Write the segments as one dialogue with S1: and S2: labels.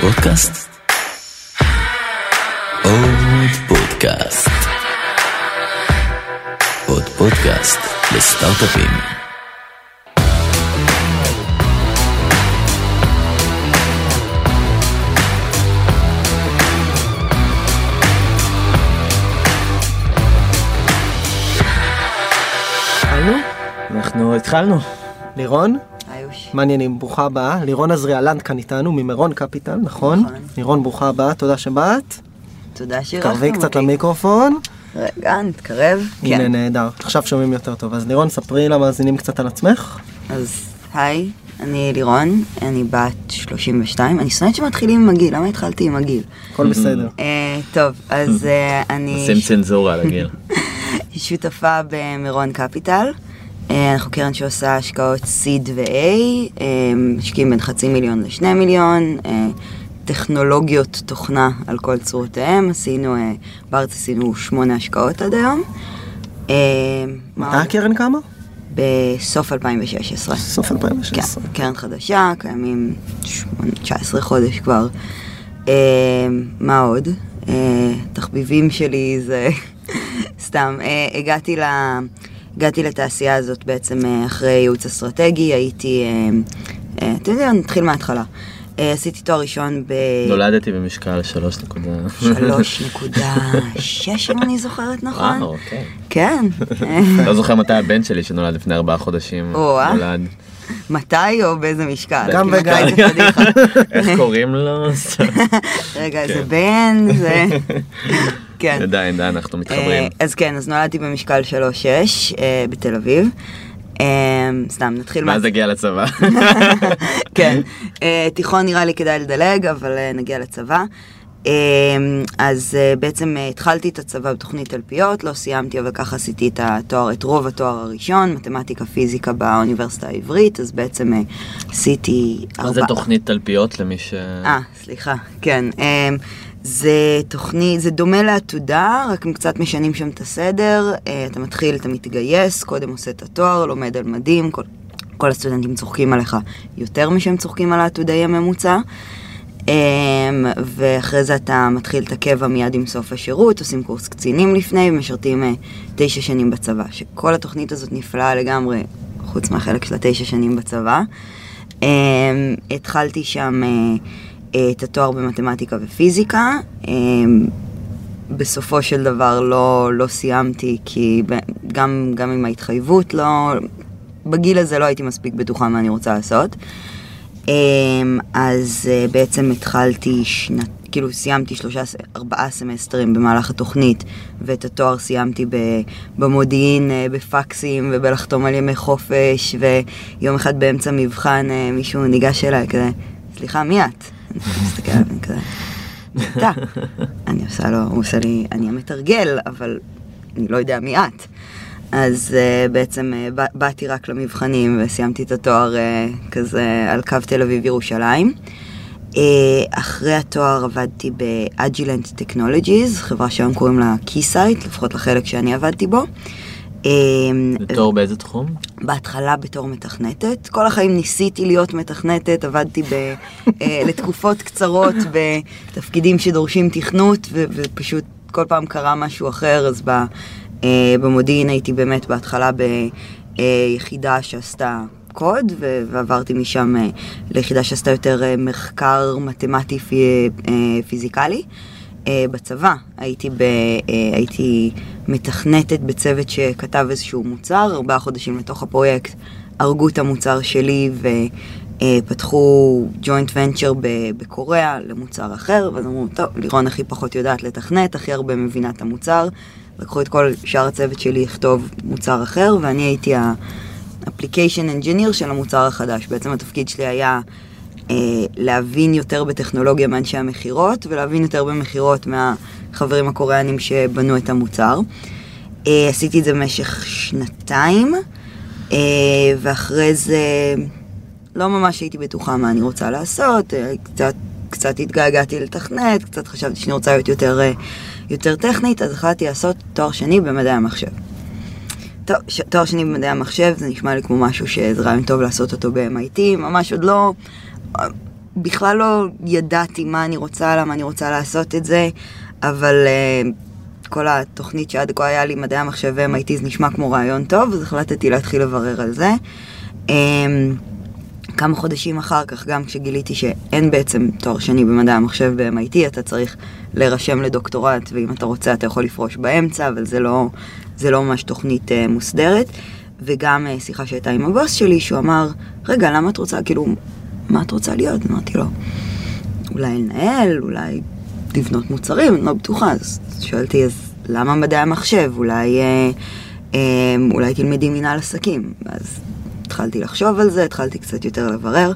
S1: פודקאסט? עוד פודקאסט. עוד פודקאסט לסטארט-אפים.
S2: התחלנו? אנחנו התחלנו. לירון. מעניינים, ברוכה הבאה. לירון עזריאלנד כאן איתנו, ממירון קפיטל, נכון?
S3: נכון.
S2: לירון, ברוכה הבאה, תודה שבאת.
S3: תודה שאירחתם אותי.
S2: קצת למיקרופון.
S3: רגע, נתקרב.
S2: הנה,
S3: כן.
S2: נהדר. עכשיו שומעים יותר טוב. אז לירון, ספרי למאזינים קצת על עצמך.
S3: אז היי, אני לירון, אני בת 32. אני שונאת שמתחילים עם הגיל, למה התחלתי עם הגיל?
S2: הכל בסדר.
S3: אה, טוב, אז אה, אני
S4: עושים צנזורה לגיל.
S3: שותפה במירון קפיטל. אה, אנחנו קרן שעושה השקעות סיד ו-A, אה, משקיעים בין חצי מיליון לשני מיליון, אה, טכנולוגיות תוכנה על כל צורותיהם, עשינו, בארץ עשינו שמונה השקעות עד היום.
S2: מתי? הקרן קמה?
S3: בסוף 2016.
S2: סוף
S3: כן,
S2: 2016.
S3: קרן חדשה, קיימים שמונה- 19 חודש כבר. מה עוד? תחביבים שלי זה סתם, הגעתי, ל... הגעתי לתעשייה הזאת בעצם אה, אחרי ייעוץ אסטרטגי, הייתי, אה, אה, אתם יודעים, נתחיל מההתחלה. עשיתי תואר ראשון ב...
S4: נולדתי במשקל 3.3.
S3: 3.6 אם אני זוכרת נכון.
S4: וואו, אוקיי.
S3: כן.
S4: לא זוכר מתי הבן שלי שנולד לפני ארבעה חודשים. נולד.
S3: מתי או באיזה משקל?
S2: גם
S3: כי
S2: וגם.
S4: איך קוראים לו?
S3: רגע, זה
S4: כן.
S3: בן, זה... כן.
S4: עדיין, עדיין אנחנו מתחברים.
S3: אה, אז כן, אז נולדתי במשקל 3-6 אה, בתל אביב. אה, סתם, נתחיל
S4: ואז הגיע לצבא.
S3: כן. תיכון נראה לי כדאי לדלג, אבל נגיע לצבא. אז בעצם התחלתי את הצבא בתוכנית תלפיות, לא סיימתי, אבל ככה עשיתי את התואר, את רוב התואר הראשון, מתמטיקה פיזיקה באוניברסיטה העברית, אז בעצם עשיתי
S4: מה זה תוכנית תלפיות למי ש...
S3: אה, סליחה, כן. אמ, זה תוכנית, זה דומה לעתודה, רק הם קצת משנים שם את הסדר. אה, אתה מתחיל, אתה מתגייס, קודם עושה את התואר, לומד על מדים, כל, כל הסטודנטים צוחקים עליך יותר משהם צוחקים על העתודאי הממוצע. אמ, ואחרי זה אתה מתחיל את הקבע מיד עם סוף השירות, עושים קורס קצינים לפני ומשרתים אה, תשע שנים בצבא. שכל התוכנית הזאת נפלאה לגמרי, חוץ מהחלק של התשע שנים בצבא. Um, התחלתי שם uh, את התואר במתמטיקה ופיזיקה. Um, בסופו של דבר לא, לא סיימתי, כי גם, גם עם ההתחייבות, לא, בגיל הזה לא הייתי מספיק בטוחה מה אני רוצה לעשות. Um, אז בעצם התחלתי שנת, כאילו סיימתי שלושה, ארבעה סמסטרים במהלך התוכנית, ואת התואר סיימתי במודיעין, בפקסים ובלחתום על ימי חופש, ויום אחד באמצע מבחן מישהו ניגש אליי כזה, סליחה, מי את? אני מסתכל עליו ואני כזה, אתה. אני עושה לו, הוא עושה לי, אני המתרגל, אבל אני לא יודע מי את. אז uh, בעצם uh, בא- באתי רק למבחנים וסיימתי את התואר uh, כזה על קו תל אביב-ירושלים. Uh, אחרי התואר עבדתי ב-Agilent Technologies, חברה שהיום קוראים לה Keysight, לפחות לחלק שאני עבדתי בו. Uh,
S4: בתור באיזה תחום?
S3: בהתחלה בתור מתכנתת, כל החיים ניסיתי להיות מתכנתת, עבדתי ב, אה, לתקופות קצרות בתפקידים שדורשים תכנות, ו, ופשוט כל פעם קרה משהו אחר, אז ב, אה, במודיעין הייתי באמת בהתחלה ביחידה שעשתה קוד, ו- ועברתי משם אה, ליחידה שעשתה יותר אה, מחקר מתמטי פי- אה, פיזיקלי. אה, בצבא הייתי, ב, אה, הייתי מתכנתת בצוות שכתב איזשהו מוצר, ארבעה חודשים לתוך הפרויקט הרגו את המוצר שלי ופתחו ג'וינט ונצ'ר בקוריאה למוצר אחר, ואז אמרו, טוב, לירון הכי פחות יודעת לתכנת, הכי הרבה מבינה את המוצר. לקחו את כל שאר הצוות שלי לכתוב מוצר אחר, ואני הייתי ה-application engineer של המוצר החדש. בעצם התפקיד שלי היה אה, להבין יותר בטכנולוגיה מאנשי המכירות, ולהבין יותר במכירות מהחברים הקוריאנים שבנו את המוצר. אה, עשיתי את זה במשך שנתיים, אה, ואחרי זה לא ממש הייתי בטוחה מה אני רוצה לעשות, אה, קצת, קצת התגעגעתי לתכנת, קצת חשבתי שאני רוצה להיות יותר, אה, יותר טכנית, אז החלטתי לעשות תואר שני במדעי המחשב. תואר שני במדעי המחשב זה נשמע לי כמו משהו שזה רעיון טוב לעשות אותו ב-MIT, ממש עוד לא... בכלל לא ידעתי מה אני רוצה, למה אני רוצה לעשות את זה, אבל אה, כל התוכנית שעד כה היה לי מדעי המחשב ו-MIT זה נשמע כמו רעיון טוב, אז החלטתי להתחיל לברר על זה. אה, כמה חודשים אחר כך, גם כשגיליתי שאין בעצם תואר שני במדעי המחשב ב-MIT, אתה צריך להירשם לדוקטורט, ואם אתה רוצה אתה יכול לפרוש באמצע, אבל זה לא, זה לא ממש תוכנית uh, מוסדרת. וגם uh, שיחה שהייתה עם הבוס שלי, שהוא אמר, רגע, למה את רוצה, כאילו, מה את רוצה להיות? אמרתי לו, אולי לנהל, אולי לבנות מוצרים, אני לא בטוחה. אז שואלתי, אז למה מדעי המחשב? אולי, אה, אה, אולי תלמדי מנהל עסקים. אז התחלתי לחשוב על זה, התחלתי קצת יותר לברר.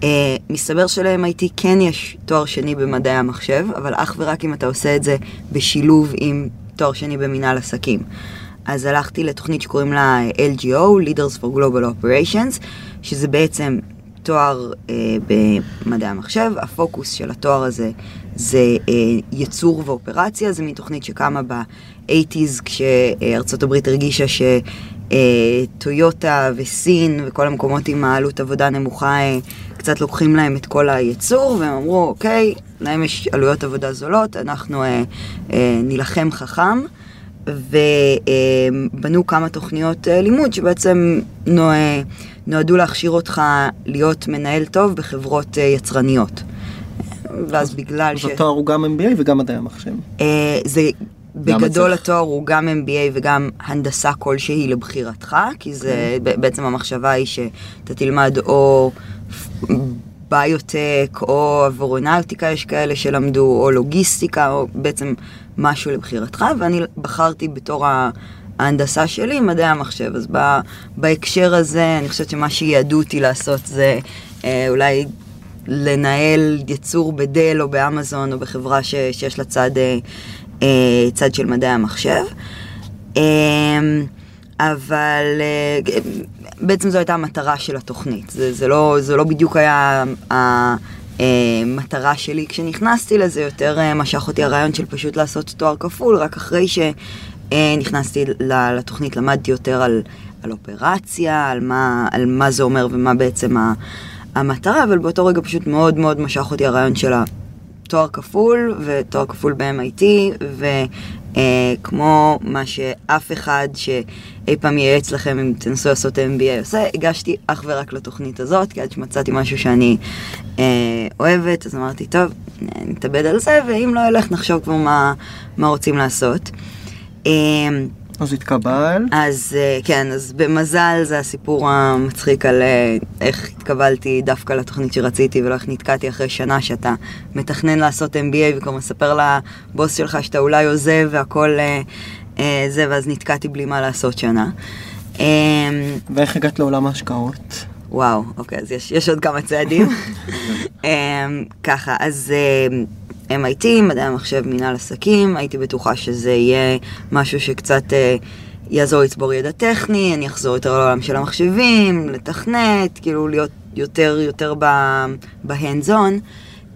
S3: Uh, מסתבר של-MIT כן יש תואר שני במדעי המחשב, אבל אך ורק אם אתה עושה את זה בשילוב עם תואר שני במנהל עסקים. אז הלכתי לתוכנית שקוראים לה LGO, Leaders for Global Operations, שזה בעצם תואר uh, במדעי המחשב. הפוקוס של התואר הזה זה uh, ייצור ואופרציה, זה מין תוכנית שקמה ב-80's כשארצות הברית הרגישה ש... טויוטה וסין וכל המקומות עם העלות עבודה נמוכה קצת לוקחים להם את כל הייצור והם אמרו אוקיי, להם יש עלויות עבודה זולות, אנחנו אה, אה, נילחם חכם ובנו כמה תוכניות אה, לימוד שבעצם נוע, נועדו להכשיר אותך להיות מנהל טוב בחברות אה, יצרניות. ואז בגלל
S2: ש... אז התואר הוא גם MBA וגם מדעי המחשב.
S3: אה, זה בגדול התואר הוא גם MBA וגם הנדסה כלשהי לבחירתך, כי זה okay. כן. בעצם המחשבה היא שאתה תלמד או ביוטק או אברונאוטיקה, יש כאלה שלמדו, או לוגיסטיקה, או בעצם משהו לבחירתך, ואני בחרתי בתור ההנדסה שלי מדעי המחשב. אז בהקשר הזה, אני חושבת שמה שיעדו אותי לעשות זה אה, אולי לנהל יצור בדל או באמזון או בחברה ש, שיש לה צד... אה, אה, צד של מדעי המחשב. אה, אבל בעצם זו הייתה המטרה של התוכנית. זה, זה, לא, זה לא בדיוק היה המטרה שלי כשנכנסתי לזה, יותר משך אותי הרעיון של פשוט לעשות תואר כפול, רק אחרי שנכנסתי לתוכנית למדתי יותר על, על אופרציה, על מה, על מה זה אומר ומה בעצם המטרה, אבל באותו רגע פשוט מאוד מאוד משך אותי הרעיון של תואר כפול ותואר כפול ב-MIT, וכמו uh, מה שאף אחד שאי פעם ייעץ לכם אם תנסו לעשות MBA עושה, הגשתי אך ורק לתוכנית הזאת, כי עד שמצאתי משהו שאני uh, אוהבת, אז אמרתי, טוב, נתאבד על זה, ואם לא ילך נחשוב כבר מה, מה רוצים לעשות. Uh,
S2: אז התקבל.
S3: אז אה, כן, אז במזל זה הסיפור המצחיק על אה, איך התקבלתי דווקא לתוכנית שרציתי ולא איך נתקעתי אחרי שנה שאתה מתכנן לעשות MBA וכבר מספר לבוס שלך שאתה אולי עוזב והכל אה, זה, ואז נתקעתי בלי מה לעשות שנה.
S2: ואיך הגעת לעולם ההשקעות?
S3: וואו, אוקיי, אז יש, יש עוד כמה צעדים. ככה, אז... MIT, מדעי המחשב, מנהל עסקים, הייתי בטוחה שזה יהיה משהו שקצת אה, יעזור לצבור ידע טכני, אני אחזור יותר לעולם של המחשבים, לתכנת, כאילו להיות יותר יותר בהנדס און,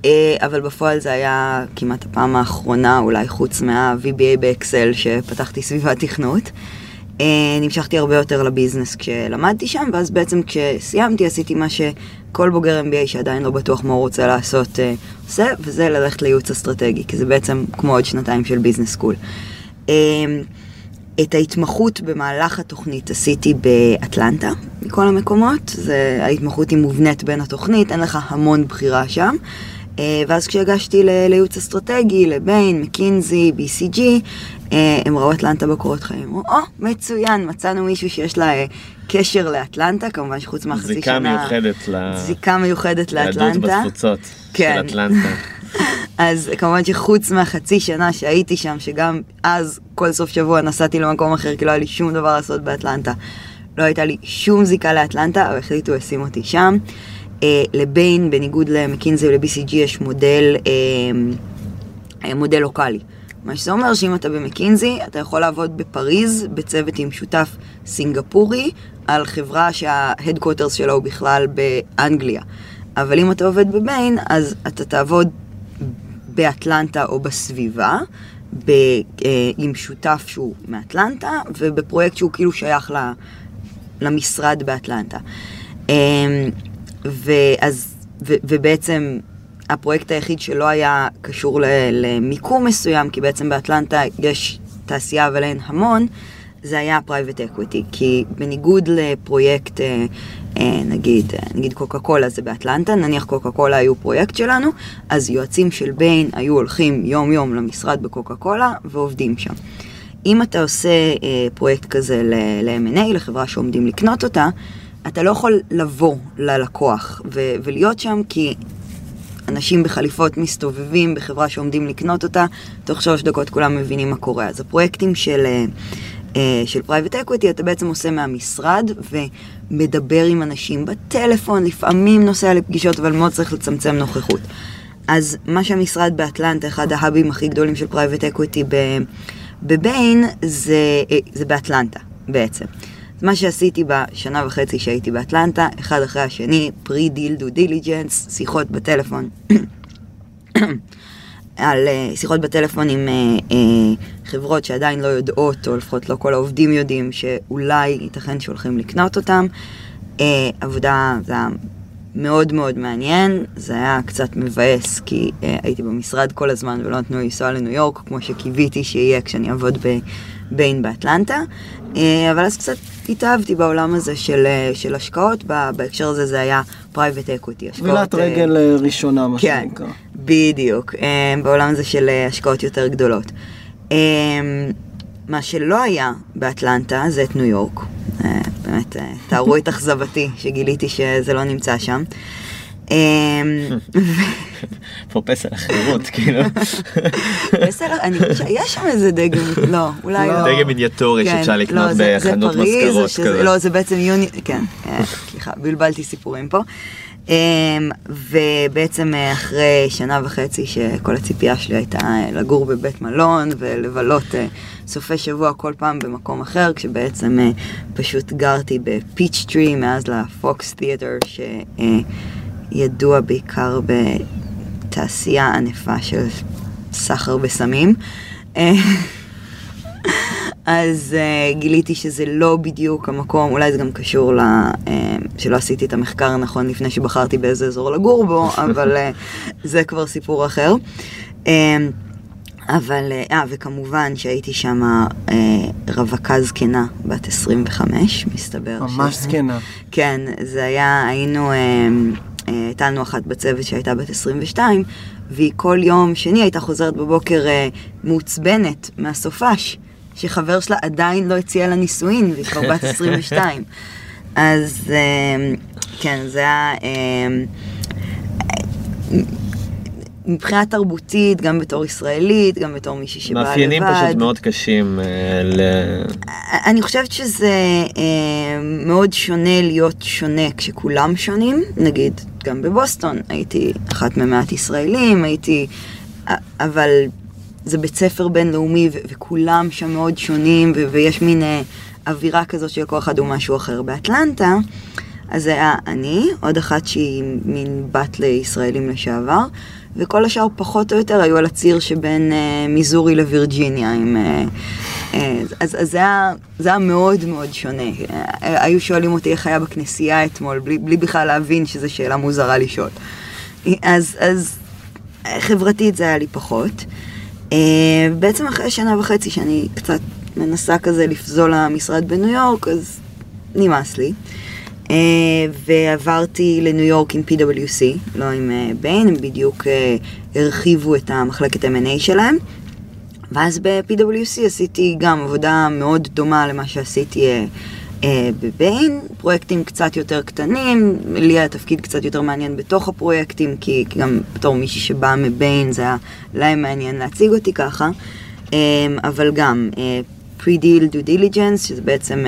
S3: אה, אבל בפועל זה היה כמעט הפעם האחרונה, אולי חוץ מה-VBA באקסל שפתחתי סביבת תכנות. אה, נמשכתי הרבה יותר ל business כשלמדתי שם, ואז בעצם כשסיימתי עשיתי מה שכל בוגר MBA שעדיין לא בטוח מה הוא רוצה לעשות אה, עושה, וזה ללכת לייעוץ אסטרטגי, כי זה בעצם כמו עוד שנתיים של business school. אה, את ההתמחות במהלך התוכנית עשיתי באטלנטה, מכל המקומות. זה, ההתמחות היא מובנית בין התוכנית, אין לך המון בחירה שם. ואז כשהגשתי לייעוץ אסטרטגי, לביין, מקינזי, BCG, הם ראו אטלנטה בקורות חיים, אמרו, או, מצוין, מצאנו מישהו שיש לה אה, קשר לאטלנטה, כמובן שחוץ מהחצי
S4: זיקה
S3: שנה...
S4: מיוחדת ל...
S3: זיקה מיוחדת לאטלנטה.
S4: בתפוצות
S3: כן.
S4: של אטלנטה.
S3: אז כמובן שחוץ מהחצי שנה שהייתי שם, שגם אז כל סוף שבוע נסעתי למקום אחר, כי לא היה לי שום דבר לעשות באטלנטה. לא הייתה לי שום זיקה לאטלנטה, אבל החליטו לשים אותי שם. אה, לביין, בניגוד למקינזי ול-BCG, יש מודל, אה, מודל לוקאלי. מה שזה אומר שאם אתה במקינזי, אתה יכול לעבוד בפריז, בצוות עם שותף סינגפורי, על חברה שההדקווטרס שלה הוא בכלל באנגליה. אבל אם אתה עובד בביין, אז אתה תעבוד באטלנטה או בסביבה, ב, אה, עם שותף שהוא מאטלנטה, ובפרויקט שהוא כאילו שייך ל, למשרד באטלנטה. אה, ואז ו- ובעצם הפרויקט היחיד שלא היה קשור למיקום מסוים, כי בעצם באטלנטה יש תעשייה אבל אין המון, זה היה private equity, כי בניגוד לפרויקט, אה, אה, נגיד, אה, נגיד קוקה קולה זה באטלנטה, נניח קוקה קולה היו פרויקט שלנו, אז יועצים של ביין היו הולכים יום יום למשרד בקוקה קולה ועובדים שם. אם אתה עושה אה, פרויקט כזה ל-M&A, לחברה שעומדים לקנות אותה, אתה לא יכול לבוא ללקוח ולהיות שם כי אנשים בחליפות מסתובבים בחברה שעומדים לקנות אותה, תוך שלוש דקות כולם מבינים מה קורה. אז הפרויקטים של, אה, אה, של private equity אתה בעצם עושה מהמשרד ומדבר עם אנשים בטלפון, לפעמים נוסע לפגישות, אבל מאוד צריך לצמצם נוכחות. אז מה שהמשרד באטלנטה, אחד ההאבים הכי גדולים של private equity בביין, זה, אה, זה באטלנטה בעצם. מה שעשיתי בשנה וחצי שהייתי באטלנטה, אחד אחרי השני, pre deal due diligence, שיחות בטלפון. על אה, שיחות בטלפון עם אה, אה, חברות שעדיין לא יודעות, או לפחות לא כל העובדים יודעים, שאולי ייתכן שהולכים לקנות אותם. אה, עבודה, זה מאוד מאוד מעניין, זה היה קצת מבאס, כי אה, הייתי במשרד כל הזמן ולא נתנו לי לנסוע לניו יורק, כמו שקיוויתי שיהיה כשאני אעבוד בביין באטלנטה. אה, אבל אז קצת התאהבתי בעולם הזה של, אה, של השקעות, בהקשר הזה זה היה private equity.
S2: טבילת רגל אה, ראשונה, מה
S3: כן,
S2: שנקרא.
S3: בדיוק, אמ, בעולם הזה של אה, השקעות יותר גדולות. אמ, מה שלא היה באטלנטה זה את ניו יורק. אה, באמת, אה, תארו את אכזבתי שגיליתי שזה לא נמצא שם.
S4: פה פסל החירות, כאילו.
S3: בסדר, אני חושבת שיש שם איזה דגם, לא, אולי לא.
S4: דגם מיניאטורי
S3: כן,
S4: שאפשר
S3: לא,
S4: לקנות
S3: זה- זה
S4: בחנות מזכרות כזה.
S3: לא, זה בעצם יוני, כן, אה, סליחה, בלבלתי סיפורים פה. אמ, ובעצם אה, אחרי שנה וחצי שכל הציפייה שלי הייתה אה, לגור בבית מלון ולבלות אה, סופי שבוע כל פעם במקום אחר, כשבעצם פשוט גרתי בפיץ' טרי מאז לפוקס תיאטר, שידוע בעיקר בתעשייה ענפה של סחר בסמים. אז uh, גיליתי שזה לא בדיוק המקום, אולי זה גם קשור ל... Uh, שלא עשיתי את המחקר הנכון לפני שבחרתי באיזה אזור לגור בו, אבל uh, זה כבר סיפור אחר. Uh, אבל, אה, uh, וכמובן שהייתי שם uh, רווקה זקנה, בת 25, מסתבר.
S2: ממש
S3: שזה-
S2: זקנה.
S3: כן, זה היה, היינו, אה, אה, הייתה לנו אחת בצוות שהייתה בת 22, והיא כל יום שני הייתה חוזרת בבוקר אה, מעוצבנת מהסופש, שחבר שלה עדיין לא הציע לה נישואין, והיא כבר בת 22. אז אה, כן, זה היה... אה, מבחינה תרבותית, גם בתור ישראלית, גם בתור מישהי שבאה לבד.
S4: מאפיינים פשוט מאוד קשים אה, ל...
S3: אני חושבת שזה אה, מאוד שונה להיות שונה כשכולם שונים, נגיד גם בבוסטון הייתי אחת ממעט ישראלים, הייתי, אבל זה בית ספר בינלאומי ו- וכולם שם מאוד שונים ו- ויש מין אה, אווירה כזאת שלכל אחד הוא משהו אחר. באטלנטה, אז זה היה אני, עוד אחת שהיא מין בת לישראלים לשעבר, וכל השאר פחות או יותר היו על הציר שבין אה, מיזורי לווירג'יניה, עם... אה, אז, אז זה, היה, זה היה מאוד מאוד שונה. היו שואלים אותי איך היה בכנסייה אתמול, בלי, בלי בכלל להבין שזו שאלה מוזרה לשאול. אז, אז חברתית זה היה לי פחות. אה, בעצם אחרי שנה וחצי שאני קצת מנסה כזה לפזול למשרד בניו יורק, אז נמאס לי. אה, ועברתי לניו יורק עם PwC, לא עם אה, ביין, הם בדיוק אה, הרחיבו את המחלקת M&A שלהם. ואז ב-PwC עשיתי גם עבודה מאוד דומה למה שעשיתי אה, אה, בביין, פרויקטים קצת יותר קטנים, לי היה תפקיד קצת יותר מעניין בתוך הפרויקטים, כי, גם בתור מישהי שבאה מביין זה היה להם מעניין להציג אותי ככה, אה, אבל גם אה, pre-deal due diligence, שזה בעצם...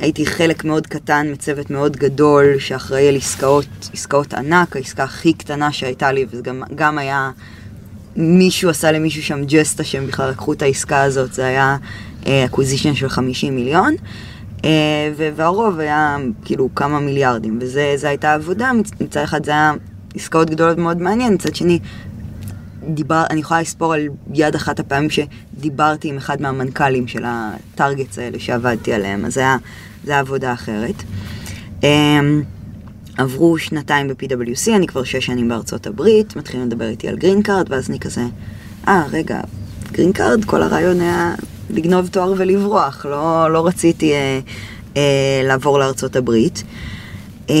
S3: הייתי חלק מאוד קטן מצוות מאוד גדול שאחראי על עסקאות, עסקאות ענק, העסקה הכי קטנה שהייתה לי, וזה גם, גם היה, מישהו עשה למישהו שם ג'סטה שהם בכלל לקחו את העסקה הזאת, זה היה acquisition של 50 מיליון, אה, והרוב היה כאילו כמה מיליארדים, וזה הייתה עבודה, מצ- מצד אחד זה היה עסקאות גדולות מאוד מעניין, מצד שני דיבר, אני יכולה לספור על יד אחת הפעמים שדיברתי עם אחד מהמנכ"לים של ה targets האלה שעבדתי עליהם, אז זה היה, זה היה עבודה אחרת. אמ, עברו שנתיים ב-PwC, אני כבר שש שנים בארצות הברית, מתחילים לדבר איתי על green card, ואז אני כזה, אה, רגע, green card, כל הרעיון היה לגנוב תואר ולברוח, לא, לא רציתי אה, אה, לעבור לארצות הברית. אה,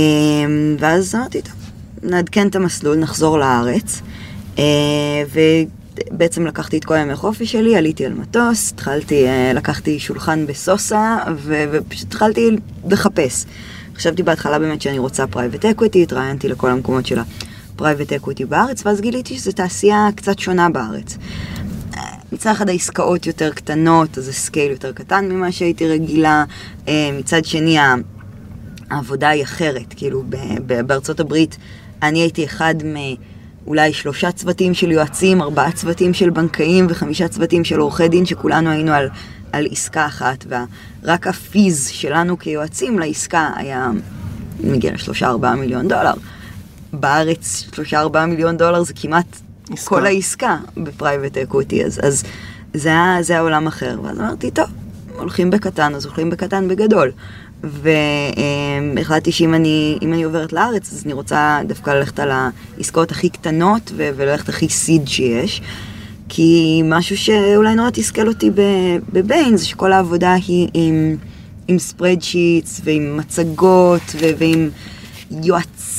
S3: ואז אמרתי, טוב, נעדכן את המסלול, נחזור לארץ. אה, ובעצם לקחתי את כל ימי חופש שלי, עליתי על מטוס, התחלתי, אה, לקחתי שולחן ב SOSA, ו- ופשוט התחלתי לחפש. חשבתי בהתחלה באמת שאני רוצה private equity, התראיינתי לכל המקומות של ה private equity בארץ, ואז גיליתי שזו תעשייה קצת שונה בארץ. מצד אחד העסקאות יותר קטנות, אז זה scale יותר קטן ממה שהייתי רגילה. אה, מצד שני, העבודה היא אחרת. כאילו, בארצות הברית אני הייתי אחד מאולי שלושה צוותים של יועצים, ארבעה צוותים של בנקאים וחמישה צוותים של עורכי דין, שכולנו היינו על, על עסקה אחת, ורק ה fees שלנו כיועצים לעסקה היה מגיע לשלושה ארבעה מיליון דולר. בארץ שלושה ארבעה מיליון דולר זה כמעט כל העסקה ב private equity, אז, אז זה, היה, זה היה עולם אחר. ואז אמרתי, טוב, הולכים בקטן, אז הולכים בקטן בגדול. והחלטתי שאם אני, אני עוברת לארץ, אז אני רוצה דווקא ללכת על העסקאות הכי קטנות ו- וללכת הכי seed שיש. כי משהו שאולי נורא תסכל אותי בביין, זה שכל העבודה היא עם, עם ספרדשיטס ועם מצגות ו- ועם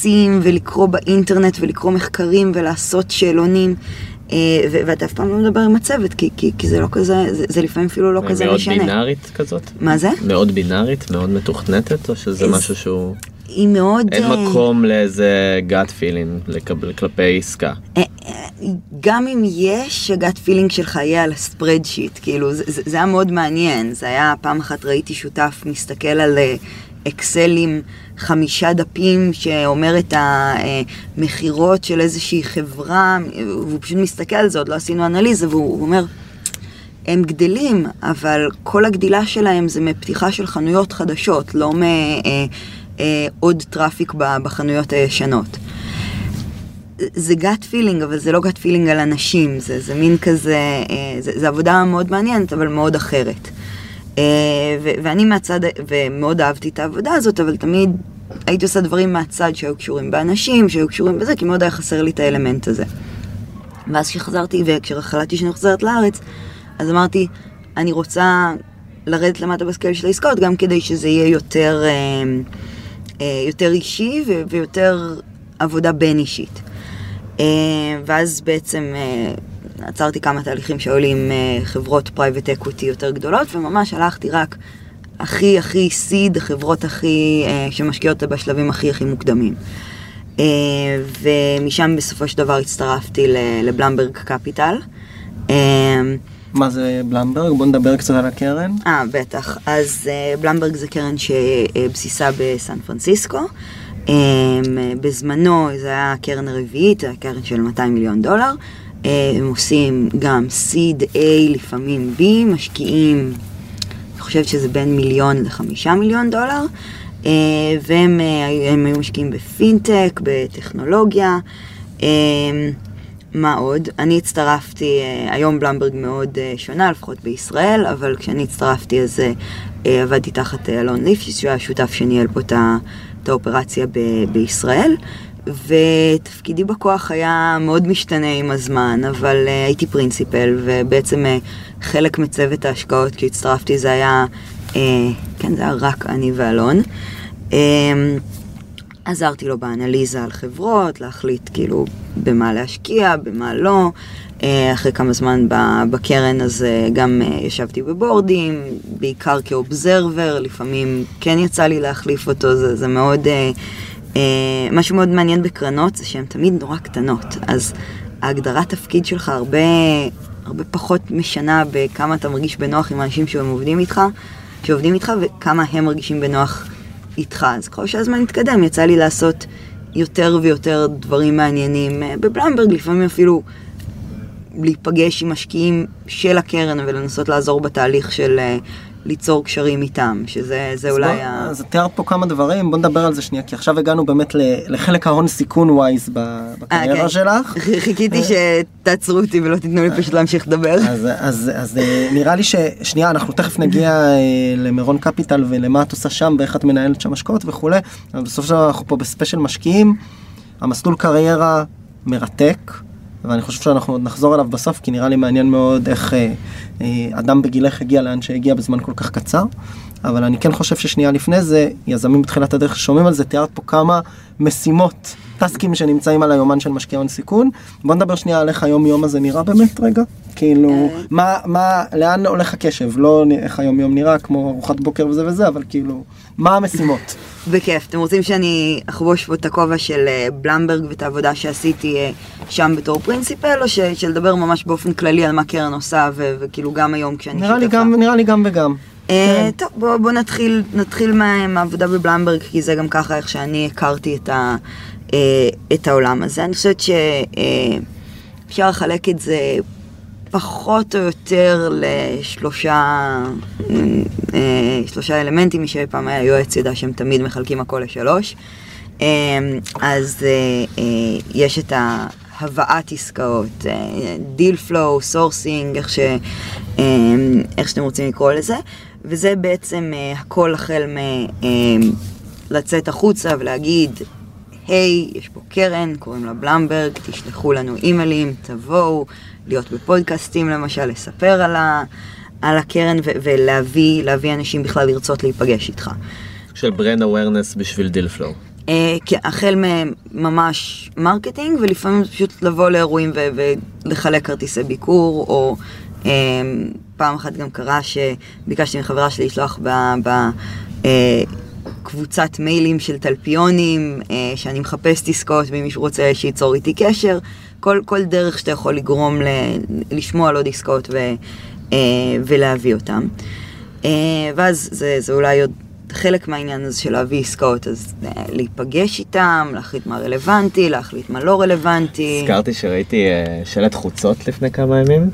S3: יועצים ולקרוא באינטרנט ולקרוא מחקרים ולעשות שאלונים. אה, ואתה אף פעם לא מדבר עם הצוות, כי, כי, כי זה לא כזה, זה, זה לפעמים אפילו לא כזה
S4: מאוד
S3: משנה.
S4: בינארית כזאת?
S3: מה זה?
S4: מאוד בינארית, מאוד מתוכנתת, או שזה
S3: אז-
S4: משהו שהוא...
S3: היא מאוד...
S4: אין
S3: אה,
S4: מקום לאיזה gut feeling לקבל- כלפי עסקה.
S3: אה, גם אם יש, הגאט פילינג שלך יהיה על הספרדשיט, כאילו, זה, זה היה מאוד מעניין. זה היה, פעם אחת ראיתי שותף מסתכל על אה, אקסל עם חמישה דפים שאומר את המכירות של איזושהי חברה, והוא פשוט מסתכל על זה, עוד לא עשינו אנליזה, והוא הוא אומר, הם גדלים, אבל כל הגדילה שלהם זה מפתיחה של חנויות חדשות, לא מעוד traffic ב- בחנויות הישנות. זה gut feeling, אבל זה לא gut feeling על אנשים, זה, זה מין כזה, אה, זה, זה עבודה מאוד מעניינת, אבל מאוד אחרת. אה, ואני מהצד, ומאוד אהבתי את העבודה הזאת, אבל תמיד הייתי עושה דברים מהצד שהיו קשורים באנשים, שהיו קשורים בזה, כי מאוד היה חסר לי את האלמנט הזה. ואז כשחזרתי, וכשהחלטתי שאני חוזרת לארץ, אז אמרתי, אני רוצה לרדת למטה ב scale של העסקאות, גם כדי שזה יהיה יותר, אה, אה, יותר אישי ויותר עבודה בין-אישית. אה, ואז בעצם עצרתי כמה תהליכים שהיו לי עם אה, חברות private equity יותר גדולות, וממש הלכתי רק הכי הכי seed, החברות הכי, אה, שמשקיעות בשלבים הכי הכי מוקדמים. אה, ומשם בסופו של דבר הצטרפתי ל Blumberg Capital.
S2: מה זה בלמברג? בוא נדבר קצת על הקרן.
S3: אה, בטח. אז בלמברג זה קרן שבסיסה בסן פרנסיסקו. בזמנו זה היה הקרן הרביעית, היה קרן של 200 מיליון דולר. אה, הם עושים גם סיד A, לפעמים B, משקיעים, אני חושבת שזה בין מיליון לחמישה מיליון דולר. אה, והם אה, היו משקיעים בפינטק, בטכנולוגיה. מה עוד? אני הצטרפתי, היום בלמברג מאוד שונה, לפחות בישראל, אבל כשאני הצטרפתי אז עבדתי תחת אלון ליפשיץ, שהוא היה השותף שניהל פה את האופרציה ב- בישראל. ותפקידי בכוח היה מאוד משתנה עם הזמן, אבל uh, הייתי פרינציפל, ובעצם uh, חלק מצוות ההשקעות כשהצטרפתי זה היה, uh, כן, זה היה רק אני ואלון. Um, עזרתי לו באנליזה על חברות, להחליט כאילו במה להשקיע, במה לא. אה, אחרי כמה זמן בקרן אז אה, גם אה, ישבתי בבורדים, בעיקר כאובזרבר, לפעמים כן יצא לי להחליף אותו, זה, זה מאוד... אה, משהו מאוד מעניין בקרנות זה שהן תמיד נורא קטנות, אז ההגדרת תפקיד שלך הרבה, הרבה פחות משנה בכמה אתה מרגיש בנוח עם האנשים שהם עובדים איתך, שעובדים איתך וכמה הם מרגישים בנוח איתך. אז ככל שהזמן התקדם, יצא לי לעשות יותר ויותר דברים מעניינים. אה, בבלמברג לפעמים אפילו להיפגש עם משקיעים של הקרן ולנסות לעזור בתהליך של, אה, ליצור קשרים איתם, שזה זה
S2: אז
S3: אולי
S2: בוא-
S3: ה...
S2: אז תיארת פה כמה דברים, בוא נדבר על זה שנייה, כי עכשיו הגענו באמת לחלק ההון סיכון ווייז ב-
S3: אה,
S2: בקריירה
S3: כן.
S2: שלך.
S3: חיכיתי שתעצרו אותי ולא תיתנו לי פשוט להמשיך לדבר.
S2: אז, אז, אז אה, נראה לי ששנייה אנחנו תכף נגיע אה, למירון קפיטל ולמה את עושה שם ואיך את מנהלת שם השקעות וכולי אבל בסוף של אנחנו פה בספיישל משקיעים המסלול קריירה מרתק ואני חושב שאנחנו עוד נחזור אליו בסוף כי נראה לי מעניין מאוד איך אה, אה, אדם בגילך הגיע לאן שהגיע בזמן כל כך קצר. אבל אני כן חושב ששנייה לפני זה יזמים בתחילת הדרך ששומעים על זה תיארת פה כמה משימות טסקים שנמצאים על היומן של משקיע הון סיכון. בוא נדבר שנייה על איך היום יום הזה נראה באמת רגע. כאילו
S3: אה.
S2: מה מה לאן הולך הקשב? לא איך היום יום נראה כמו ארוחת בוקר וזה וזה אבל כאילו מה המשימות
S3: בכיף. אתם רוצים שאני אחבוש פה את הכובע של אה, בלמברג ואת העבודה שעשיתי אה, שם בתור פרינסיפל, או ש- שלדבר ממש באופן כללי על מה קרן עושה, ו- וכאילו גם היום כשאני שותפה?
S2: נראה לי גם נראה לי גם וגם.
S3: אה,
S2: כן.
S3: טוב, בוא, בוא נתחיל, נתחיל מה, מהעבודה בבלמברג, כי זה גם ככה איך שאני הכרתי את, ה, אה, את העולם הזה. אני חושבת שאפשר לחלק את זה פחות או יותר לשלושה אה, שלושה אלמנטים, מי שפעם היה יועץ ידע שהם תמיד מחלקים הכל לשלוש. אה, אז אה, יש את ההבאת עסקאות, deal flow, sourcing, איך, איך שאתם רוצים לקרוא לזה, וזה בעצם הכל החל מלצאת החוצה ולהגיד, היי, יש פה קרן, קוראים לה Blumberg, תשלחו לנו אימיילים, תבואו, להיות בפודקאסטים למשל, לספר על, ה, על הקרן ו- ולהביא להביא אנשים בכלל לרצות להיפגש איתך.
S4: של brand awareness בשביל deal flow.
S3: אה, החל ממש מרקטינג, ולפעמים זה פשוט לבוא לאירועים ו- ולחלק כרטיסי ביקור, או אה, פעם אחת גם קרה שביקשתי מחברה שלי לשלוח ב... ב אה, קבוצת מיילים של תלפיונים, אה, שאני מחפשת עסקאות מישהו רוצה שייצור איתי קשר, כל, כל דרך שאתה יכול לגרום ל, לשמוע על עוד עסקאות ו, אה, ולהביא אותם. אה, ואז זה, זה אולי עוד חלק מהעניין הזה של להביא עסקאות, אז אה, להיפגש איתם, להחליט מה רלוונטי, להחליט מה לא רלוונטי.
S4: הזכרתי שראיתי אה, שלט חוצות לפני כמה ימים.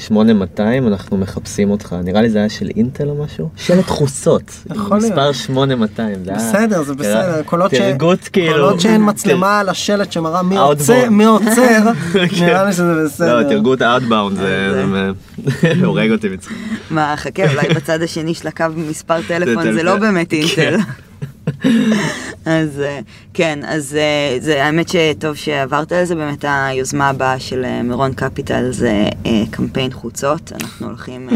S4: 8200 אנחנו מחפשים אותך נראה לי זה היה של אינטל או משהו שלט חוצות
S2: יכול להיות.
S4: מספר 8200 זה היה-
S2: בסדר זה בסדר קולות ש-
S4: תרגות כאילו
S2: קולות שאין מצלמה על השלט שמראה מי. עוצר מי עוצר נראה לי שזה בסדר.
S4: לא תרגות האוטבאונד זה
S3: זה-
S4: הורג אותי מצחוק.
S3: מה, חכה, אולי בצד השני של הקו מספר טלפון זה. לא באמת
S4: כן.
S3: אינטל. אז אה, כן, אז אה, זה האמת שטוב שעברת על זה, באמת היוזמה הבאה של אה, מירון קפיטל זה קמפיין חוצות, אנחנו הולכים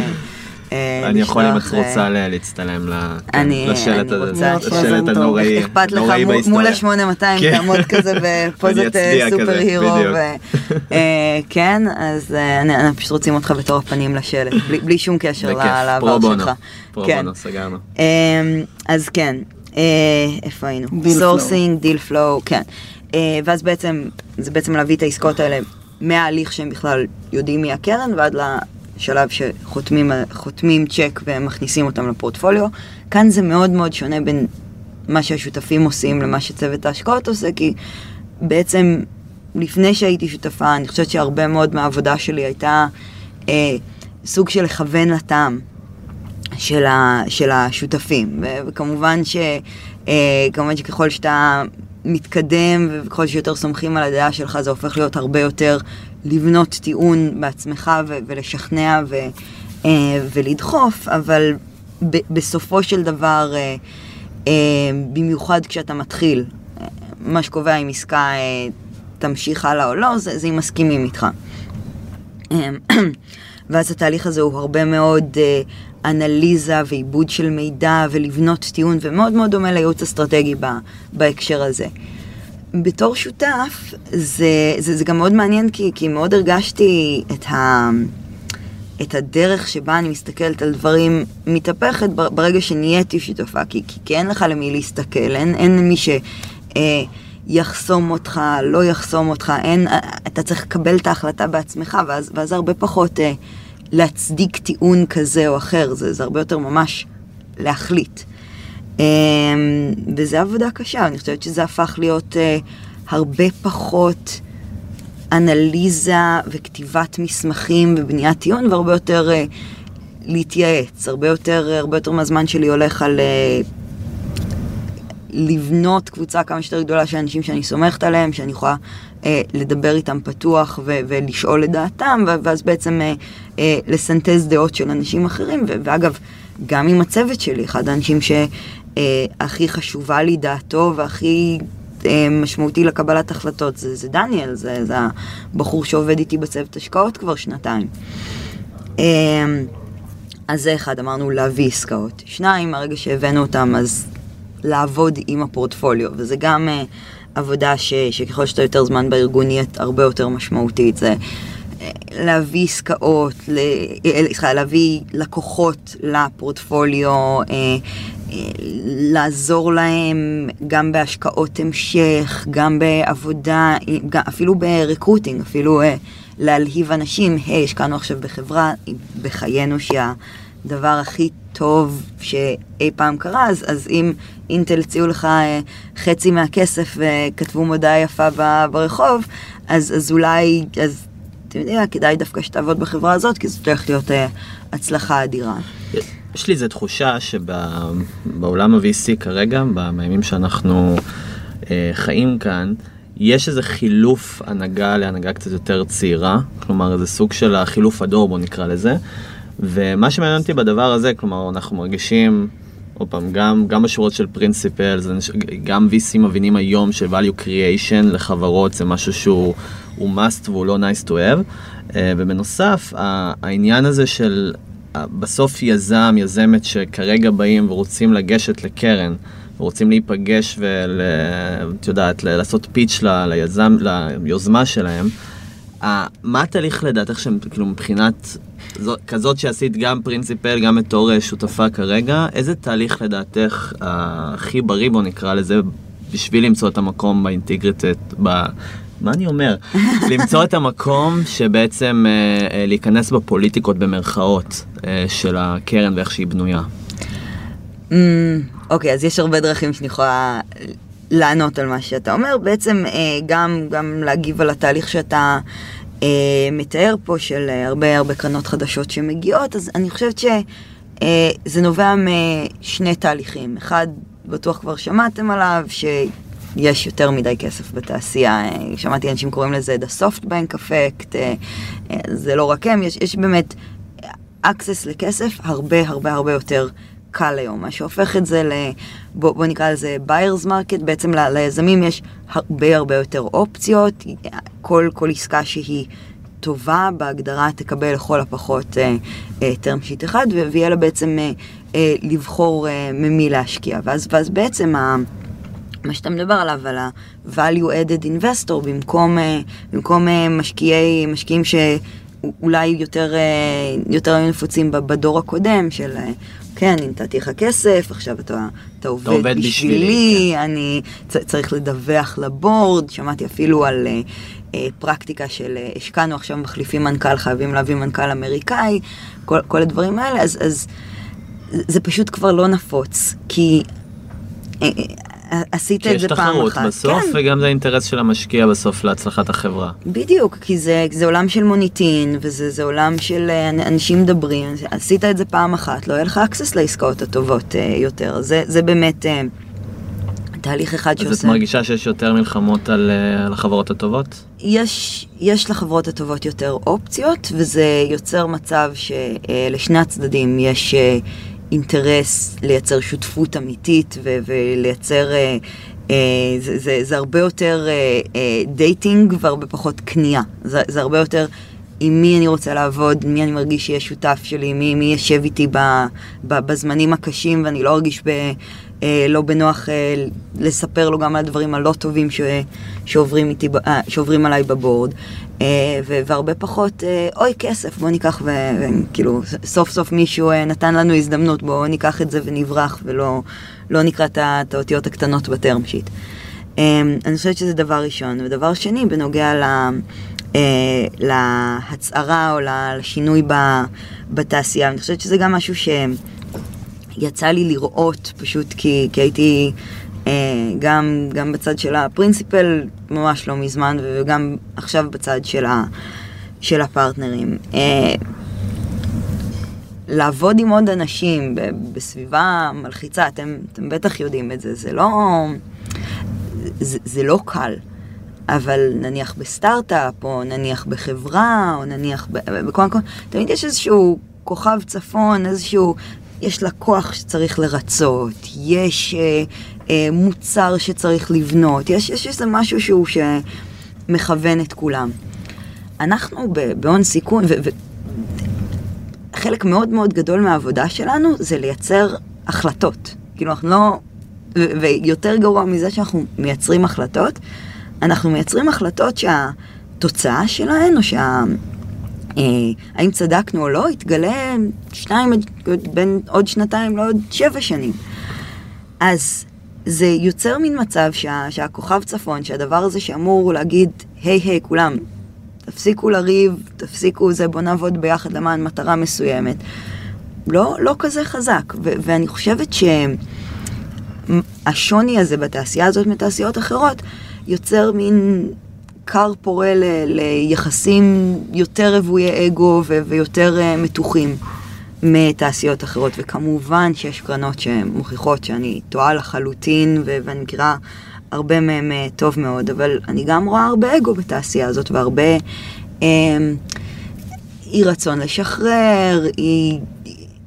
S4: אני יכול אם את רוצה להצטלם כן, לשלט הנוראי
S3: אכפת לך מול- מול
S4: בהיסטוריה.
S3: ה-8200
S4: כן.
S3: תעמוד כזה בפוזת superhero, כן, אז אנחנו פשוט רוצים אותך בתור הפנים לשלט, בלי- שום קשר לעבר שלך.
S4: pro
S3: כן.
S4: bono, סגרנו.
S3: אמ, אז כן, איפה היינו?
S2: deal
S3: sourcing, deal flow, כן. אה, ואז בעצם, זה בעצם להביא את העסקאות האלה מההליך שהם בכלל יודעים מי הקרן ועד לשלב שחותמים חותמים צ'ק ומכניסים אותם לפורטפוליו. כאן זה מאוד מאוד שונה בין מה שהשותפים עושים למה שצוות ההשקעות עושה, כי בעצם לפני שהייתי שותפה, אני חושבת שהרבה מאוד מהעבודה שלי הייתה אה, סוג של לכוון לטעם. של, ה, של השותפים. וכמובן ש, אה, כמובן שככל שאתה מתקדם וככל שיותר סומכים על הדעה שלך, זה הופך להיות הרבה יותר לבנות טיעון בעצמך ו- ולשכנע ו- אה, ולדחוף, אבל ב- בסופו של דבר, אה, אה, במיוחד כשאתה מתחיל, אה, מה שקובע אם עסקה אה, תמשיך הלאה או לא, זה, זה אם מסכימים איתך. אמ, ואז התהליך הזה הוא הרבה מאוד אה, אנליזה ועיבוד של מידע ולבנות טיעון, ומאוד מאוד דומה לייעוץ אסטרטגי ב, בהקשר הזה. בתור שותף, זה, זה, זה גם מאוד מעניין, כי, כי מאוד הרגשתי את, ה, את הדרך שבה אני מסתכלת על דברים מתהפכת בר- ברגע שנהייתי שותפה, כי, כי, כי אין לך למי להסתכל, אין, אין מי ש... אה, יחסום אותך, לא יחסום אותך, אין, אה, אתה צריך לקבל את ההחלטה בעצמך, ואז, ואז הרבה פחות אה, להצדיק טיעון כזה או אחר, זה, זה הרבה יותר ממש להחליט. אה, וזה עבודה קשה, אני חושבת שזה הפך להיות אה, הרבה פחות אנליזה וכתיבת מסמכים ובניית טיעון, והרבה יותר אה, להתייעץ, הרבה יותר, הרבה יותר מהזמן שלי הולך על אה, לבנות קבוצה כמה שיותר גדולה של אנשים שאני סומכת עליהם, שאני יכולה אה, לדבר איתם פתוח ו- ולשאול את דעתם, ו- ואז בעצם אה, אה, לסנטז דעות של אנשים אחרים, ו- ואגב, גם עם הצוות שלי, אחד האנשים שהכי חשובה לי דעתו והכי אה, משמעותי לקבלת החלטות זה, זה דניאל, זה, זה הבחור שעובד איתי בצוות השקעות כבר שנתיים. אה, אז זה אחד, אמרנו להביא עסקאות. שניים, מהרגע שהבאנו אותם, אז לעבוד עם הפורטפוליו, וזה גם uh, עבודה ש, שככל שאתה יותר זמן בארגון נהיית הרבה יותר משמעותית. זה להביא עסקאות, סליחה, להביא לקוחות לפורטפוליו, uh, לעזור להם גם בהשקעות המשך, גם בעבודה, אפילו ב recruiting, אפילו להלהיב אנשים, היי, השקענו עכשיו בחברה בחיינו שה... הדבר הכי טוב שאי פעם קרה, אז, אז אם אינטל הציעו לך אה, חצי מהכסף וכתבו מודעה יפה ברחוב, אז, אז אולי, אז אתה יודע, כדאי דווקא שתעבוד בחברה הזאת, כי זאת הולכת להיות אה, הצלחה אדירה.
S4: יש לי איזו תחושה שבעולם ה-VC כרגע, בימים שאנחנו אה, חיים כאן, יש איזה חילוף הנהגה להנהגה קצת יותר צעירה, כלומר איזה סוג של החילוף הדור בוא נקרא לזה. ומה שמעניין אותי בדבר הזה, כלומר, אנחנו מרגישים, עוד פעם, גם, גם בשורות של פרינסיפל, גם VC מבינים היום ש-value creation לחברות זה משהו שהוא must והוא לא nice to have. אה, ובנוסף, העניין הזה של בסוף יזם, יזמת שכרגע באים ורוצים לגשת לקרן, ורוצים להיפגש ואת יודעת, לעשות פיץ' ליזם, ליוזמה שלהם, מה התהליך לדעתך שהם, כאילו מבחינת זו, כזאת שעשית גם פרינציפל, גם בתור אה, שותפה כרגע, איזה תהליך לדעתך הכי בריא, בוא נקרא לזה, בשביל למצוא את המקום באינטגריטט, ב... מה אני אומר? למצוא את המקום שבעצם אה, אה, להיכנס בפוליטיקות במרכאות אה, של הקרן ואיך שהיא בנויה.
S3: Mm, אוקיי, mm, okay, אז יש הרבה דרכים שאני יכולה לענות על מה שאתה אומר. בעצם אה, גם, גם להגיב על התהליך שאתה אה, מתאר פה של אה, הרבה הרבה קרנות חדשות שמגיעות, אז אני חושבת שזה אה, נובע משני תהליכים. אחד, בטוח כבר שמעתם עליו, שיש יותר מדי כסף בתעשייה. אה, שמעתי אנשים קוראים לזה The Soft Bank Effect, אה, אה, זה לא רק הם, יש, יש באמת access לכסף הרבה הרבה הרבה יותר קל היום, מה שהופך את זה ל... בוא, בוא נקרא לזה buyers market, בעצם ל, ליזמים יש הרבה הרבה יותר אופציות, כל, כל עסקה שהיא טובה בהגדרה תקבל לכל הפחות אה, אה, term sheet אחד, ויהיה לה בעצם אה, אה, לבחור אה, ממי להשקיע. ואז, ואז בעצם ה... מה שאתה מדבר עליו, על ה-value added investor, במקום, אה, במקום אה, משקיעי, משקיעים שאולי יותר, יותר היו נפוצים בדור הקודם, של כן, נתתי לך כסף, עכשיו אתה, אתה עובד, עובד בשבילי, בשבילי כן. אני צריך לדווח לבורד, שמעתי אפילו על אה, אה, פרקטיקה של אה, השקענו עכשיו מחליפים מנכ"ל, חייבים להביא מנכ"ל אמריקאי, כל, כל הדברים האלה, אז, אז זה פשוט כבר לא נפוץ, כי... אה, אה עשית את זה פעם אחת.
S4: כי יש תחרות בסוף, כן. וגם זה האינטרס של המשקיע בסוף להצלחת החברה.
S3: בדיוק, כי זה, זה עולם של מוניטין, וזה עולם של אה, אנשים מדברים, עשית את זה פעם אחת, לא יהיה לך access לעסקאות הטובות uh, יותר. זה, זה באמת uh, תהליך אחד שעושה...
S4: אז את מרגישה שיש יותר מלחמות על, על החברות הטובות?
S3: יש, יש לחברות הטובות יותר אופציות, וזה יוצר מצב שלשני הצדדים יש... אינטרס לייצר שותפות אמיתית ו- ולייצר, אה, אה, זה, זה, זה הרבה יותר אה, אה, dating והרבה פחות קנייה. זה, זה הרבה יותר עם מי אני רוצה לעבוד, מי אני מרגיש שיהיה שותף שלי, מי, מי יושב איתי ב, ב, בזמנים הקשים ואני לא ארגיש ב, אה, לא בנוח אה, לספר לו גם על הדברים הלא טובים ש, שעוברים, איתי, אה, שעוברים עליי בבורד. אה, והרבה פחות, אה, אוי כסף, בוא ניקח וכאילו סוף סוף מישהו אה, נתן לנו הזדמנות, בוא ניקח את זה ונברח ולא לא נקרא את האותיות הקטנות בטרם שיט. אני חושבת שזה דבר ראשון. ודבר שני, בנוגע ל... להצהרה או לשינוי בתעשייה, אני חושבת שזה גם משהו שיצא לי לראות פשוט כי, כי הייתי אה, גם, גם בצד של הפרינסיפל ממש לא מזמן, וגם עכשיו בצד של, ה, של הפרטנרים. אה, לעבוד עם עוד אנשים ב- בסביבה מלחיצה, אתם, אתם בטח יודעים את זה, זה לא, זה, זה לא קל. אבל נניח בסטארט-אפ, או נניח בחברה, או נניח בכל מקום, תמיד יש איזשהו כוכב צפון, איזשהו, יש לקוח שצריך לרצות, יש אה, אה, מוצר שצריך לבנות, יש, יש איזה משהו שהוא שמכוון את כולם. אנחנו בהון סיכון, ו- ו- חלק מאוד מאוד גדול מהעבודה שלנו זה לייצר החלטות. כאילו אנחנו לא... ויותר גרוע מזה שאנחנו מייצרים החלטות, אנחנו מייצרים החלטות שהתוצאה שלהן, או שה... אה, האם צדקנו או לא, יתגלה שניים, בין עוד שנתיים לעוד שבע שנים. אז זה יוצר מין מצב שה, שהכוכב צפון, שהדבר הזה שאמור להגיד, היי היי כולם, תפסיקו לריב, תפסיקו זה, בוא נעבוד ביחד למען מטרה מסוימת. לא, לא כזה חזק, ו- ואני חושבת שהשוני הזה בתעשייה הזאת מתעשיות אחרות יוצר מין כר פורה ל- ליחסים יותר רוויי אגו ו- ויותר uh, מתוחים מתעשיות אחרות, וכמובן שיש קרנות שמוכיחות שאני טועה לחלוטין ו- ואני מכירה הרבה מהם uh, טוב מאוד, אבל אני גם רואה הרבה אגו בתעשייה הזאת והרבה um, אי רצון לשחרר, אי,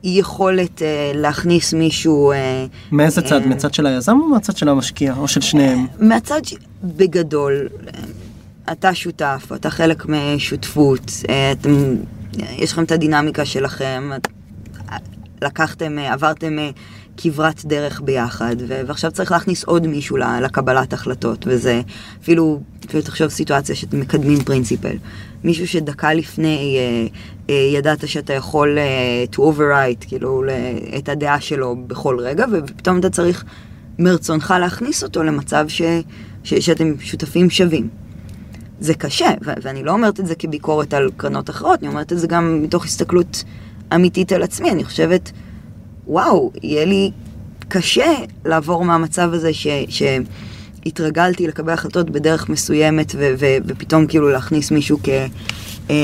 S3: אי יכולת uh, להכניס מישהו... Uh,
S2: מאיזה צד?
S3: אה,
S2: מהצד של היזם או מהצד של המשקיע? או של שניהם?
S3: מהצד, ש... בגדול, אתה שותף, אתה חלק משותפות, אה, אתם, יש לכם את הדינמיקה שלכם, את- לקחתם, אה, עברתם אה, כברת דרך ביחד, ו- ועכשיו צריך להכניס עוד מישהו לקבלת החלטות, וזה אפילו, אפילו תחשוב סיטואציה שאתם מקדמים פרינציפל. מישהו שדקה לפני אה, אה, ידעת שאתה יכול אה, to overwrite, כאילו, את הדעה שלו בכל רגע, ופתאום אתה צריך מרצונך להכניס אותו למצב ש, ש, שאתם שותפים שווים. זה קשה, ו- ואני לא אומרת את זה כביקורת על קרנות אחרות, אני אומרת את זה גם מתוך הסתכלות אמיתית על עצמי. אני חושבת, וואו, יהיה לי קשה לעבור מהמצב הזה ש... שהתרגלתי לקבל החלטות בדרך מסוימת ו- ו- ופתאום כאילו להכניס מישהו כ... אה,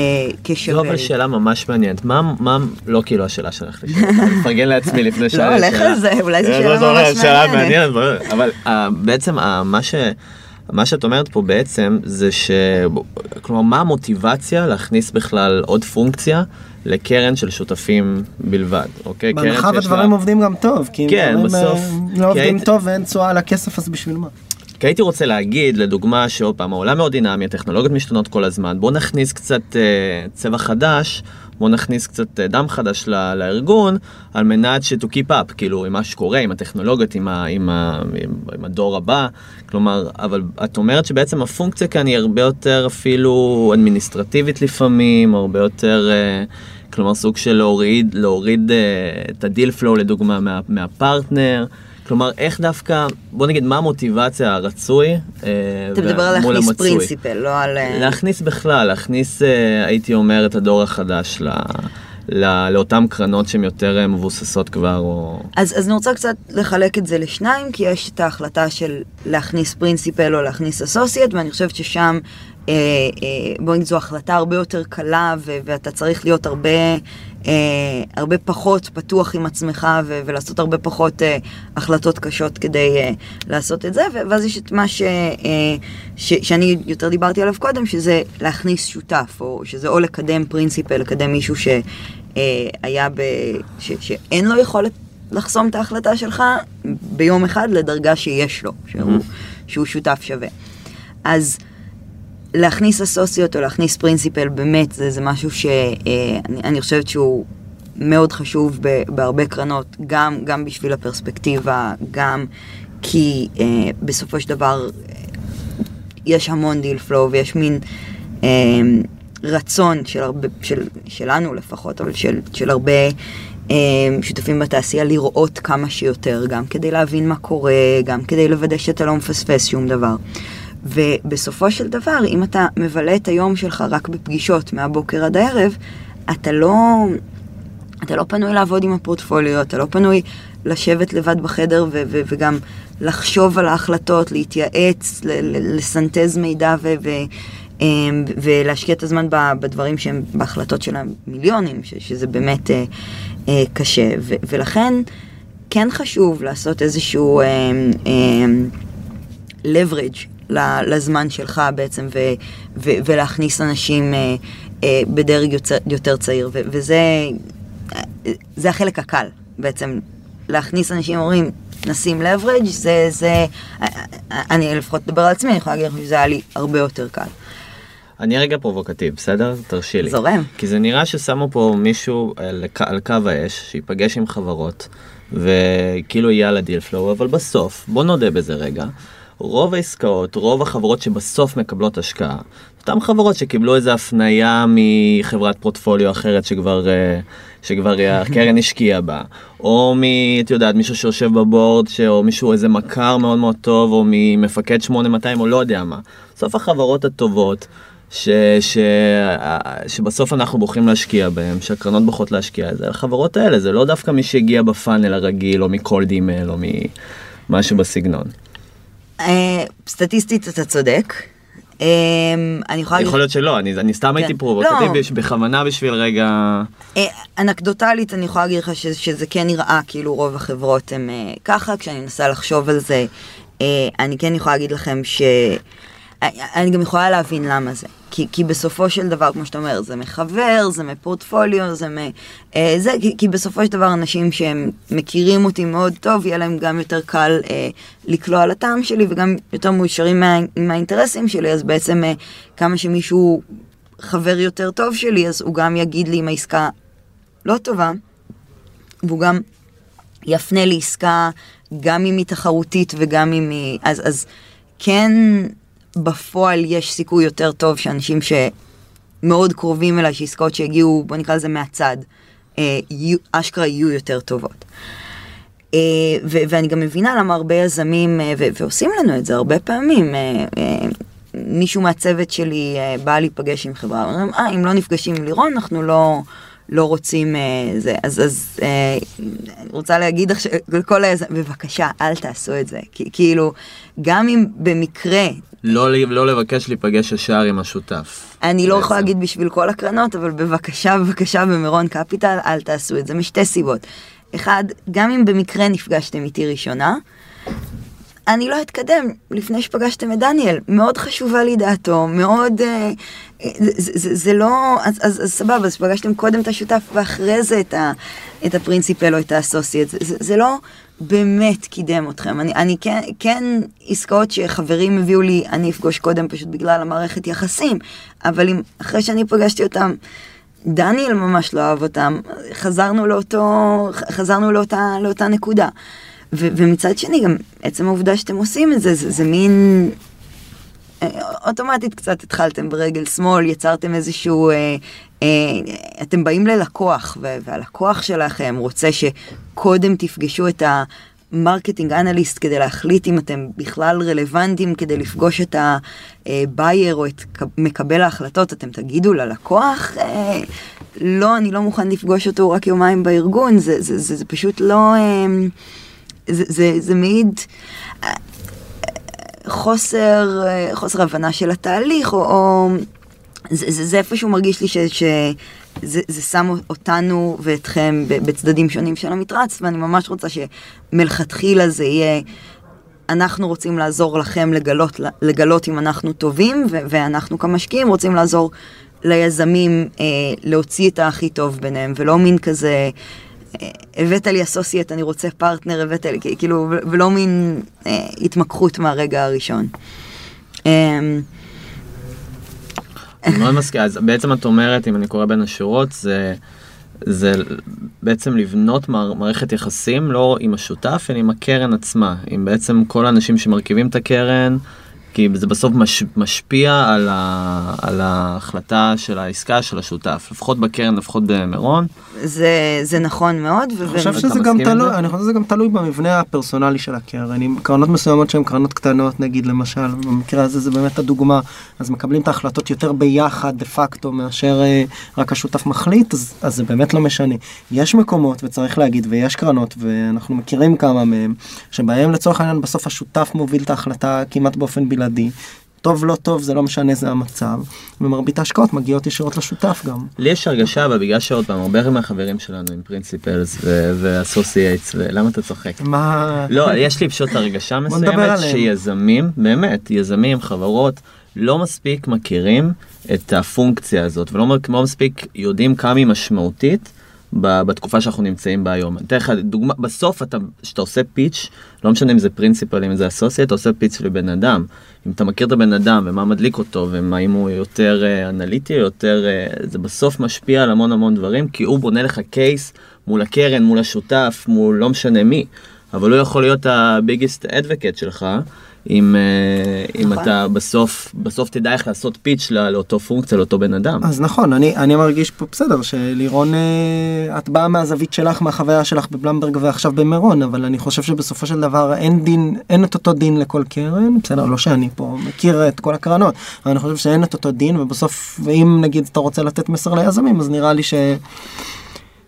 S3: כשווה.
S4: זו אבל שאלה ממש מעניינת. מה, מה, לא כאילו השאלה שלך, לשאול. אני מפרגן לעצמי לפני שעה.
S3: לא, לך על זה, אולי זו
S4: אה,
S3: שאלה
S4: לא,
S3: ממש
S4: שאלה
S3: מעניינת.
S4: מעניינת, ברור. אבל אה, בעצם אה, מה ש... מה שאת אומרת פה בעצם זה ש... כלומר, מה המוטיבציה להכניס בכלל עוד פונקציה לקרן של שותפים בלבד, אוקיי?
S2: בהנחה
S4: שיש לה-
S2: עובדים גם טוב, כי אם
S4: כן,
S2: דברים
S4: בסוף.
S2: אה, לא עובדים
S4: היית-
S2: טוב ואין תשואה על הכסף, אז בשביל מה?
S4: כי הייתי רוצה להגיד, לדוגמה, שעוד פעם, העולם מאוד דינמי, הטכנולוגיות משתנות כל הזמן, בואו נכניס קצת אה, צבע חדש, בואו נכניס קצת אה, דם חדש לארגון, על מנת ש- to keep up, כאילו, עם מה שקורה, עם הטכנולוגיות, עם, ה, עם, ה, עם, עם הדור הבא, כלומר, אבל את אומרת שבעצם הפונקציה כאן היא הרבה יותר אפילו אדמיניסטרטיבית לפעמים, הרבה יותר... אה, כלומר סוג של להוריד, להוריד אה, את ה deal flow לדוגמה מה, מהפרטנר, כלומר איך דווקא, בוא נגיד מה המוטיבציה הרצוי אה,
S3: אתה מדבר על
S4: מול
S3: להכניס
S4: המצוי.
S3: פרינציפל, לא על... אה,
S4: להכניס בכלל, להכניס אה, הייתי אומר את הדור החדש ל, ל, לאותן קרנות שהן יותר מבוססות כבר או...
S3: אז, אז אני רוצה קצת לחלק את זה לשניים, כי יש את ההחלטה של להכניס פרינסיפל או להכניס אסוסייט, ואני חושבת ששם, אה, אה, בוא נגיד, זו החלטה הרבה יותר קלה, ו- ואתה צריך להיות הרבה, אה, הרבה פחות פתוח עם עצמך, ו- ולעשות הרבה פחות אה, החלטות קשות כדי אה, לעשות את זה, ו- ואז יש את מה ש- אה, ש- שאני יותר דיברתי עליו קודם, שזה להכניס שותף, או שזה או לקדם principal, לקדם מישהו ש... אה, ב... ש... שאין לו יכולת לחסום את ההחלטה שלך ביום אחד לדרגה שיש לו, שהוא, שהוא שותף שווה. אז להכניס associate או להכניס principal, באמת, זה, זה משהו שאני אני חושבת שהוא מאוד חשוב ב, בהרבה קרנות, גם, גם בשביל הפרספקטיבה, גם כי אה, בסופו של דבר אה, יש המון deal flow ויש מין אה, רצון של הרבה, של, שלנו לפחות, אבל של, של הרבה אה, שותפים בתעשייה לראות כמה שיותר, גם כדי להבין מה קורה, גם כדי לוודא שאתה לא מפספס שום דבר. ובסופו של דבר, אם אתה מבלה את היום שלך רק בפגישות מהבוקר עד הערב, אתה לא, אתה לא פנוי לעבוד עם הפורטפוליו, אתה לא פנוי לשבת לבד בחדר ו- ו- וגם לחשוב על ההחלטות, להתייעץ, ל- לסנטז מידע ו- אמ, ולהשקיע את הזמן בדברים שהם בהחלטות של המיליונים, ש- שזה באמת אה, אה, קשה. ו- ולכן כן חשוב לעשות איזשהו אמ, אמ, leverage לזמן שלך בעצם, ו- ו- ולהכניס אנשים אה, אה, בדרג יוצר, יותר צעיר, ו- וזה אה, זה החלק הקל בעצם, להכניס אנשים אומרים, נשים leverage, זה, זה, אה, אה, אני לפחות מדבר על עצמי, אני יכולה להגיד לך שזה היה לי הרבה יותר קל.
S4: אני רגע פרובוקטיב, בסדר? תרשי לי.
S3: זורם.
S4: כי זה נראה ששמו פה מישהו על, על קו האש, שיפגש עם חברות, וכאילו יהיה על ה deal flow, אבל בסוף, בוא נודה בזה רגע, רוב העסקאות, רוב החברות שבסוף מקבלות השקעה, אותן חברות שקיבלו איזה הפנייה מחברת פורטפוליו אחרת שכבר, אה, שכבר אה, הקרן השקיעה בה, או מ... את יודעת, מישהו שיושב בבורד, ש... או מישהו, איזה מכר מאוד מאוד טוב, או ממפקד 8200, או לא יודע מה. בסוף החברות הטובות, ש, ש, שבסוף אנחנו בוחרים להשקיע בהם, שהקרנות בוחרות להשקיע, זה החברות האלה, זה לא דווקא מי שהגיע בפאנל הרגיל, או מקולד אימייל, או ממשהו בסגנון.
S3: אה, סטטיסטית אתה צודק. אה, אני יכולה.
S4: יכול להיות שלא, אני, אני סתם הייתי
S3: כן.
S4: פרובוקטיבי,
S3: לא.
S4: בכוונה בשביל רגע...
S3: אה, אנקדוטלית אני יכולה להגיד לך ש, שזה כן נראה כאילו רוב החברות הם אה, ככה, כשאני מנסה לחשוב על זה, אני כן יכולה להגיד לכם ש... אני גם יכולה להבין למה זה. כי, כי בסופו של דבר, כמו שאתה אומר, זה מחבר, זה מפורטפוליו, זה מ... אה, זה, כי, כי בסופו של דבר אנשים שהם מכירים אותי מאוד טוב, יהיה להם גם יותר קל אה, לקלוע על הטעם שלי וגם יותר מאושרים מה, עם האינטרסים שלי, אז בעצם אה, כמה שמישהו חבר יותר טוב שלי, אז הוא גם יגיד לי אם העסקה לא טובה, והוא גם יפנה לעסקה גם אם היא תחרותית וגם אם היא... אז, אז כן, בפועל יש סיכוי יותר טוב שאנשים שמאוד קרובים אליי, שעסקאות שהגיעו, בוא נקרא לזה מהצד, אה, יהיו, אשכרה יהיו יותר טובות. אה, ו- ואני גם מבינה למה הרבה יזמים, אה, ו- ועושים לנו את זה הרבה פעמים, אה, אה, מישהו מהצוות שלי אה, בא להיפגש עם חברה, אומרים, אה, אם לא נפגשים עם לירון, אנחנו לא, לא רוצים אה, זה. אז, אז אה, אני רוצה להגיד עכשיו לכל היזמים, בבקשה, אל תעשו את זה. כי, כאילו, גם אם במקרה,
S4: לא, לא לבקש להיפגש ישר עם השותף.
S3: אני לא. יכולה להגיד בשביל כל הקרנות, אבל בבקשה, בבקשה, במירון קפיטל, אל תעשו את זה, משתי סיבות. אחד, גם אם במקרה נפגשתם איתי ראשונה, אני לא אתקדם לפני שפגשתם את דניאל. מאוד חשובה לי דעתו, מאוד... אה, אה, זה, זה, זה לא... אז, אז, אז סבבה, אז פגשתם קודם את השותף ואחרי זה את, ה, את הפרינציפל או את האסוסייט. זה, זה, זה לא באמת קידם אתכם. אני, אני כן, כן עסקאות שחברים הביאו לי, אני אפגוש קודם פשוט בגלל המערכת יחסים, אבל אם אחרי שאני פגשתי אותם... דניאל ממש לא אהב אותם, חזרנו לאותו, חזרנו לאותה, לאותה נקודה. ו- ומצד שני, גם עצם העובדה שאתם עושים את זה, זה, זה מין... אה, אוטומטית קצת התחלתם ברגל שמאל, יצרתם איזשהו... אה, אה, אתם באים ללקוח, והלקוח שלכם רוצה שקודם תפגשו את המרקטינג אנליסט כדי להחליט אם אתם בכלל רלוונטיים כדי לפגוש את ה buyer או את מקבל ההחלטות, אתם תגידו ללקוח, אה, לא, אני לא מוכן לפגוש אותו רק יומיים בארגון, זה, זה, זה, זה פשוט לא... זה, זה, זה מעיד אה, חוסר, אה, חוסר הבנה של התהליך, או, או זה, זה, זה איפשהו מרגיש לי שזה זה שם אותנו ואתכם בצדדים שונים של המתרס, ואני ממש רוצה שמלכתחילה זה יהיה, אנחנו רוצים לעזור לכם לגלות, לגלות אם אנחנו טובים, ו- ואנחנו כמשקיעים רוצים לעזור ליזמים אה, להוציא את הכי טוב ביניהם, ולא מין כזה... אה, הבאת לי אסוסייט, אני רוצה פרטנר, הבאת לי, כאילו, ולא מין אה, התמקחות מהרגע הראשון. אה,
S4: אני מאוד מסכים, אז בעצם את אומרת, אם אני קורא בין השורות, זה, זה בעצם לבנות מער, מערכת יחסים לא עם השותף, אלא עם הקרן עצמה, עם בעצם כל האנשים שמרכיבים את הקרן, כי זה בסוף מש, משפיע על, ה, על ההחלטה של העסקה של השותף, לפחות בקרן, לפחות במירון.
S3: זה, זה נכון מאוד. ו-
S2: אני חושב שזה גם תלוי,
S4: זה?
S2: אני חושב שזה גם תלוי במבנה הפרסונלי של הקרן. עם קרנות מסוימות שהן קרנות קטנות, נגיד למשל, במקרה הזה זה באמת הדוגמה, אז מקבלים את ההחלטות יותר ביחד דה פקטו מאשר אה, רק השותף מחליט, אז, אז זה באמת לא משנה. יש מקומות, וצריך להגיד, ויש קרנות, ואנחנו מכירים כמה מהם, שבהם לצורך העניין בסוף השותף מוביל את ההחלטה כמעט באופן בלעדי. טוב לא טוב זה לא משנה זה המצב ומרבית ההשקעות מגיעות ישירות לשותף גם.
S4: לי יש הרגשה אבל בגלל שעוד פעם הרבה מהחברים שלנו עם פרינציפלס ואסוסייטס ולמה אתה צוחק?
S2: מה?
S4: לא יש לי פשוט הרגשה מסוימת. שיזמים באמת יזמים חברות לא מספיק מכירים את הפונקציה הזאת ולא לא מספיק יודעים כמה היא משמעותית. בתקופה שאנחנו נמצאים בה היום. אני אתן לך דוגמה, בסוף אתה, כשאתה עושה pitch, לא משנה אם זה principal, אם זה associate, אתה עושה pitch לבן אדם. אם אתה מכיר את הבן אדם ומה מדליק אותו, והאם הוא יותר uh, אנליטי, יותר, uh, זה בסוף משפיע על המון המון דברים, כי הוא בונה לך case מול הקרן, מול השותף, מול לא משנה מי. אבל הוא יכול להיות ה biggest advocate שלך, אם, uh, אם
S3: נכון.
S4: אתה בסוף, בסוף תדע איך לעשות pitch לא, לאותו פונקציה, לאותו בן אדם.
S2: אז נכון אני אני מרגיש פה בסדר שלירון אה, את באה מהזווית שלך מהחוויה שלך בבלמברג ועכשיו במירון אבל אני חושב שבסופו של דבר אין דין אין את אותו דין לכל קרן בסדר לא שאני פה מכיר את כל הקרנות אבל אני חושב שאין את אותו דין ובסוף ואם נגיד אתה רוצה לתת מסר ליזמים אז נראה לי ש...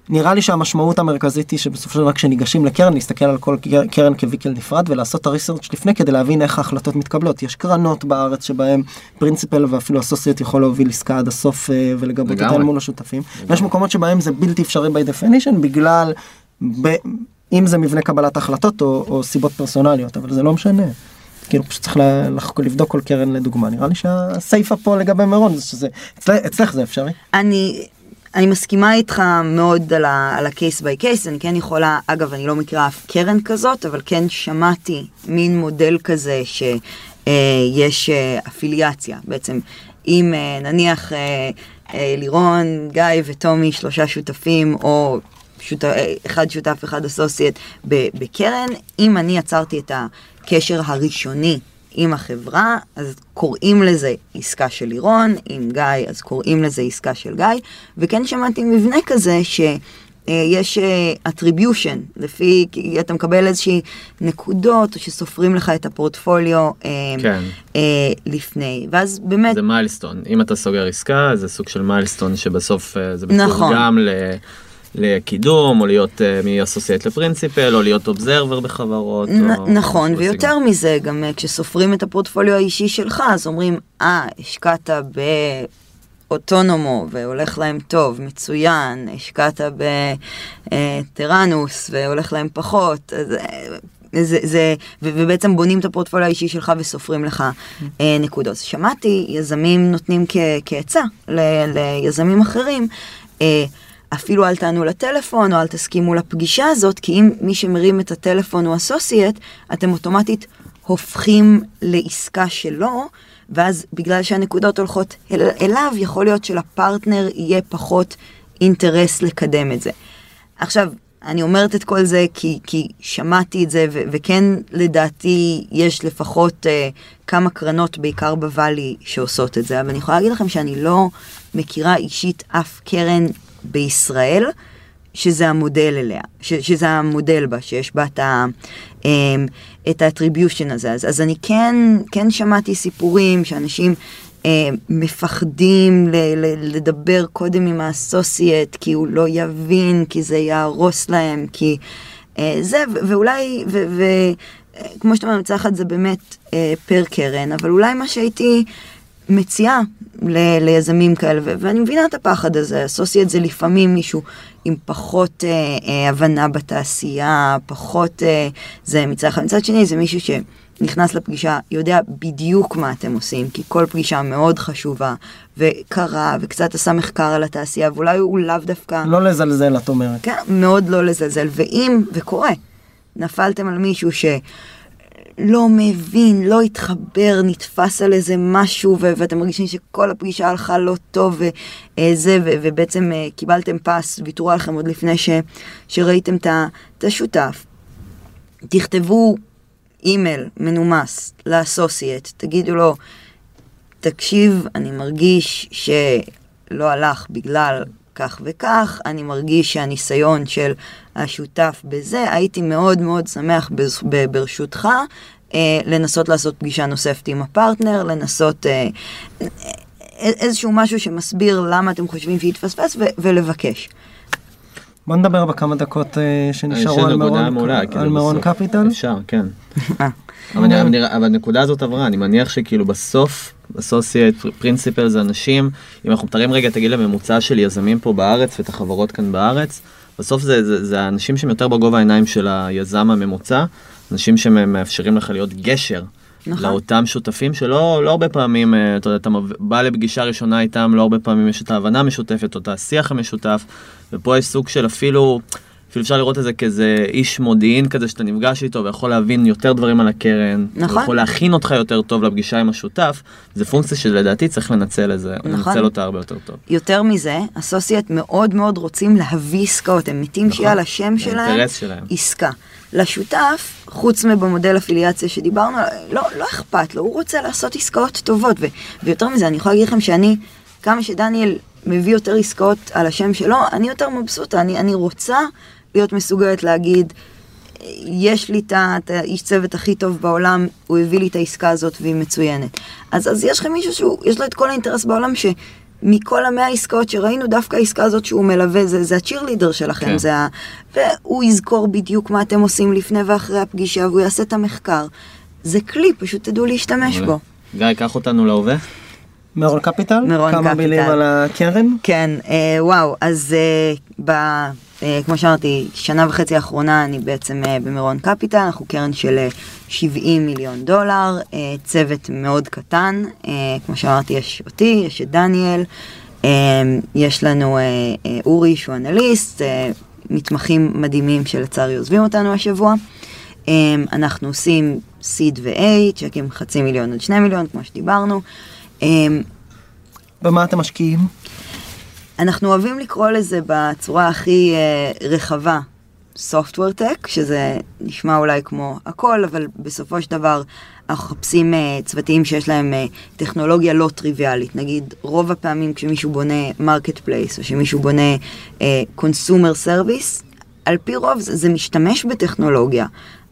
S2: נראה לי שהמשמעות המרכזית היא שבסופו של דבר כשניגשים לקרן להסתכל על כל קר- קרן כוויקל נפרד ולעשות את הריסרצ' לפני כדי להבין איך ההחלטות מתקבלות. יש קרנות בארץ שבהם principal ואפילו associate יכול להוביל עסקה עד הסוף אה, ולגבות אותה מול השותפים. ויש מקומות שבהם זה בלתי אפשרי by definition בגלל ב, אם זה מבנה קבלת החלטות או, או סיבות פרסונליות אבל זה לא משנה. כאילו פשוט צריך לבדוק כל קרן לדוגמה נראה לי שהסייפה פה לגבי מירון זה שזה אצל, אצלך זה אפשרי.
S3: אני, אני מסכימה איתך מאוד על, ה, על ה case by case, אני כן יכולה, אגב, אני לא מכירה אף קרן כזאת, אבל כן שמעתי מין מודל כזה שיש אפיליאציה, בעצם אם אה, נניח אה, אה, לירון, גיא וטומי, שלושה שותפים, או שותף, אה, אחד שותף, אחד אסוסייט בקרן, אם אני יצרתי את הקשר הראשוני עם החברה, אז קוראים לזה עסקה של לירון, עם גיא, אז קוראים לזה עסקה של גיא, וכן שמעתי מבנה כזה ש... אה, יש attribution, לפי, כי אתה מקבל איזושהי נקודות, או שסופרים לך את הפורטפוליו אה,
S4: כן.
S3: אה, לפני, ואז באמת,
S4: זה milestone, אם אתה סוגר עסקה זה סוג של milestone שבסוף אה, זה
S3: נכון.
S4: מתורגם ל... לקידום או להיות אה, מ associate ל principal או להיות observer בחברות.
S3: נ-
S4: או
S3: נכון,
S4: משהו
S3: ויותר
S4: בסגנון.
S3: מזה, גם אה, כשסופרים את הפורטפוליו האישי שלך, אז אומרים, אה, השקעת באוטונומו והולך להם טוב, מצוין, השקעת בטראנוס והולך להם פחות, אז... אה, זה, זה, ו- ובעצם בונים את הפורטפוליו האישי שלך וסופרים לך אה, נקודות. שמעתי יזמים נותנים כ- כעצה ל- ליזמים אחרים, אה, אפילו אל תענו לטלפון או אל תסכימו לפגישה הזאת, כי אם מי שמרים את הטלפון הוא אסוסייט, אתם אוטומטית הופכים לעסקה שלו, ואז בגלל שהנקודות הולכות אל, אליו, יכול להיות שלפרטנר יהיה פחות אינטרס לקדם את זה. עכשיו, אני אומרת את כל זה כי, כי שמעתי את זה, ו- וכן לדעתי יש לפחות uh, כמה קרנות, בעיקר בוואלי, שעושות את זה, אבל אני יכולה להגיד לכם שאני לא מכירה אישית אף קרן בישראל שזה המודל אליה, ש- שזה המודל בה, שיש בה את ה... um, את האטריביושן הזה. אז, אז אני כן, כן שמעתי סיפורים שאנשים אה, מפחדים ל- ל- לדבר קודם עם האסוסייט, כי הוא לא יבין, כי זה יהרוס להם, כי אה, זה, ואולי, וכמו שאתה אומר, מצד אחד זה באמת אה, פר קרן, אבל אולי מה שהייתי מציעה ל- ליזמים כאלה, ו- ואני מבינה את הפחד הזה, אסוסייט זה לפעמים מישהו עם פחות אה, אה, הבנה בתעשייה, פחות אה, זה מצד אחד, מצד שני זה מישהו ש... נכנס לפגישה, יודע בדיוק מה אתם עושים, כי כל פגישה מאוד חשובה, וקרה, וקצת עשה מחקר על התעשייה, ואולי הוא לאו דווקא...
S2: לא לזלזל את אומרת.
S3: כן, מאוד לא לזלזל, ואם, וקורה, נפלתם על מישהו שלא מבין, לא התחבר, נתפס על איזה משהו, ו- ואתם מרגישים שכל הפגישה הלכה לא טוב, וזה, ו- ובעצם אה, קיבלתם פס, ויתרו עליכם עוד לפני ש- שראיתם את השותף. תכתבו אימייל מנומס לאסוסייט, תגידו לו, תקשיב, אני מרגיש שלא הלך בגלל כך וכך, אני מרגיש שהניסיון של השותף בזה, הייתי מאוד מאוד שמח ב- ברשותך אה, לנסות לעשות פגישה נוספת עם הפרטנר, לנסות אה, אה, איזשהו משהו שמסביר למה אתם חושבים שהתפספס ו- ולבקש.
S2: בוא נדבר בכמה דקות אה, שנשארו
S4: יש
S2: על
S4: כאילו,
S2: על
S4: בסוף.
S2: קפיטל.
S4: אפשר, כן.
S3: אה,
S4: אבל הנקודה הזאת עברה, אני מניח שכאילו בסוף, associate principal זה אנשים, אם אנחנו מתארים רגע את הגיל הממוצע של יזמים פה בארץ ואת החברות כאן בארץ, בסוף זה, זה, זה האנשים שהם יותר בגובה העיניים של היזם הממוצע, אנשים שמאפשרים לך להיות גשר.
S3: נכון.
S4: לאותם שותפים שלא לא הרבה פעמים, אה, אתה יודע, אתה בא לפגישה ראשונה איתם, לא הרבה פעמים יש את ההבנה המשותפת או את השיח המשותף, ופה יש סוג של אפילו, אפילו אפשר לראות את זה כאיזה איש מודיעין כזה שאתה נפגש איתו ויכול להבין יותר דברים על הקרן,
S3: נכון.
S4: יכול להכין אותך יותר טוב לפגישה עם השותף, זה פונקציה שלדעתי צריך לנצל את זה,
S3: נכון.
S4: לנצל אותה הרבה יותר טוב.
S3: יותר מזה, אסוסייט מאוד מאוד רוצים להביא עסקאות, הם מתים שיהיה על השם שלהם
S4: שלהם.
S3: עסקה. לשותף, חוץ מבמודל אפיליאציה שדיברנו, לא, לא אכפת לו, הוא רוצה לעשות עסקאות טובות. ו- ויותר מזה, אני יכולה להגיד לכם שאני, כמה שדניאל מביא יותר עסקאות על השם שלו, אני יותר מבסוטה, אני, אני רוצה להיות מסוגלת להגיד, יש לי את האיש צוות הכי טוב בעולם, הוא הביא לי את העסקה הזאת והיא מצוינת. אז, אז יש לכם מישהו שיש לו את כל האינטרס בעולם שמכל המאה העסקאות שראינו, דווקא העסקה הזאת שהוא מלווה, זה, זה הצ'ירלידר שלכם,
S4: כן.
S3: זה ה... והוא יזכור בדיוק מה אתם עושים לפני ואחרי הפגישה, והוא יעשה את המחקר. זה כלי, פשוט תדעו להשתמש בו.
S4: גיא, קח אותנו להווה.
S2: מירון קפיטל?
S3: מירון
S2: כמה
S3: קפיטל.
S2: מילים על הקרן?
S3: כן, אה, וואו, אז אה, ב, אה, כמו שאמרתי, שנה וחצי האחרונה אני בעצם אה, במירון קפיטל, אנחנו קרן של אה, 70 מיליון דולר, אה, צוות מאוד קטן, אה, כמו שאמרתי, יש אותי, יש את דניאל, אה, יש לנו אה, אה, אורי שהוא אנליסט, אה, מתמחים מדהימים שלצערי עוזבים אותנו השבוע. אה, אנחנו עושים seed ו-A, צ'קים חצי מיליון עד שני מיליון, כמו שדיברנו. אה,
S2: במה אתם משקיעים?
S3: אנחנו אוהבים לקרוא לזה בצורה הכי אה, רחבה Software Tech, שזה נשמע אולי כמו הכל, אבל בסופו של דבר אנחנו מחפשים אה, צוותים שיש להם אה, טכנולוגיה לא טריוויאלית. נגיד, רוב הפעמים כשמישהו בונה מרקט פלייס, או שמישהו בונה אה, Consumer Service, על פי רוב זה, זה משתמש בטכנולוגיה.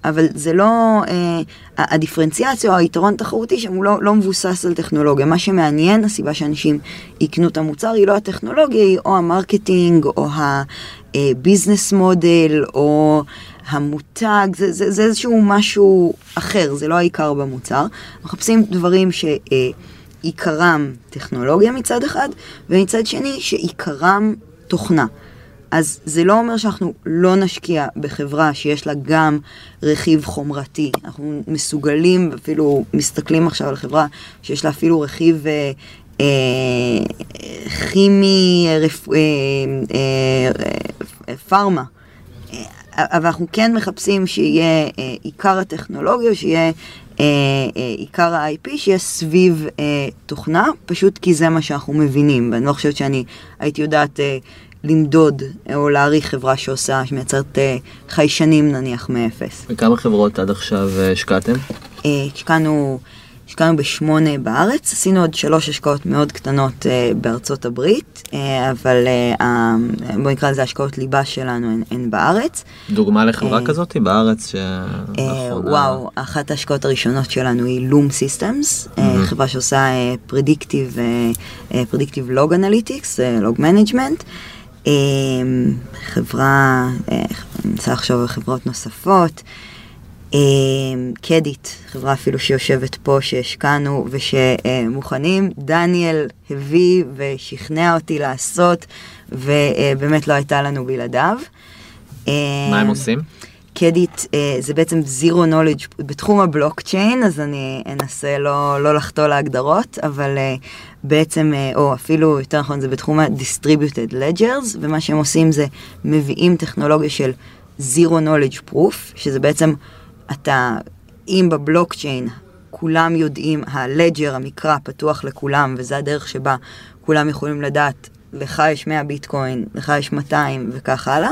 S3: אבל זה לא, אה, הדיפרנציאציה או היתרון התחרותי שם הוא לא, לא מבוסס על טכנולוגיה. מה שמעניין, הסיבה שאנשים יקנו את המוצר היא לא הטכנולוגיה, היא או המרקטינג, או ה business model, או המותג, זה, זה, זה איזשהו משהו אחר, זה לא העיקר במוצר. מחפשים דברים שעיקרם טכנולוגיה מצד אחד, ומצד שני שעיקרם תוכנה. אז זה לא אומר שאנחנו לא נשקיע בחברה שיש לה גם רכיב חומרתי. אנחנו מסוגלים, אפילו מסתכלים עכשיו על חברה שיש לה אפילו רכיב אה, אה, כימי, רפ, אה, אה, אה, פארמה. אה, אבל אנחנו כן מחפשים שיהיה אה, עיקר הטכנולוגיה, שיהיה אה, אה, עיקר ה-IP, שיהיה סביב אה, תוכנה, פשוט כי זה מה שאנחנו מבינים, ואני לא חושבת שאני הייתי יודעת אה, למדוד או להעריך חברה שעושה, שמייצרת אה, חיישנים נניח מאפס.
S4: וכמה חברות עד עכשיו אה, השקעתם?
S3: אה, השקענו, השקענו בשמונה בארץ, עשינו עוד שלוש השקעות מאוד קטנות בארצות הברית, אבל בוא נקרא לזה השקעות ליבה שלנו הן, הן בארץ.
S4: דוגמה לחברה כזאת בארץ שלאחרונה...
S3: וואו, אחת ההשקעות הראשונות שלנו היא לום סיסטמס, חברה שעושה predictive, predictive log analytics, log management. חברה, אה, אני מנסה לחשוב על חברות נוספות. אה, קדיט, חברה אפילו שיושבת פה, שהשקענו ושמוכנים. דניאל הביא ושכנע אותי לעשות, ובאמת לא הייתה לנו בלעדיו.
S4: מה הם עושים?
S3: קדיט אה, זה בעצם זירו נולדג' בתחום הבלוקצ'יין, אז אני אנסה לא, לא לחטוא להגדרות, אבל אה, בעצם, אה, או אפילו יותר נכון, זה בתחום ה-distributed ledgers, ומה שהם עושים זה מביאים טכנולוגיה של זירו נולדג' פרוף, שזה בעצם, אתה, אם בבלוקצ'יין כולם יודעים, הלג'ר, המקרא, פתוח לכולם, וזה הדרך שבה כולם יכולים לדעת, לך יש 100 ביטקוין, לך יש 200 וכך הלאה.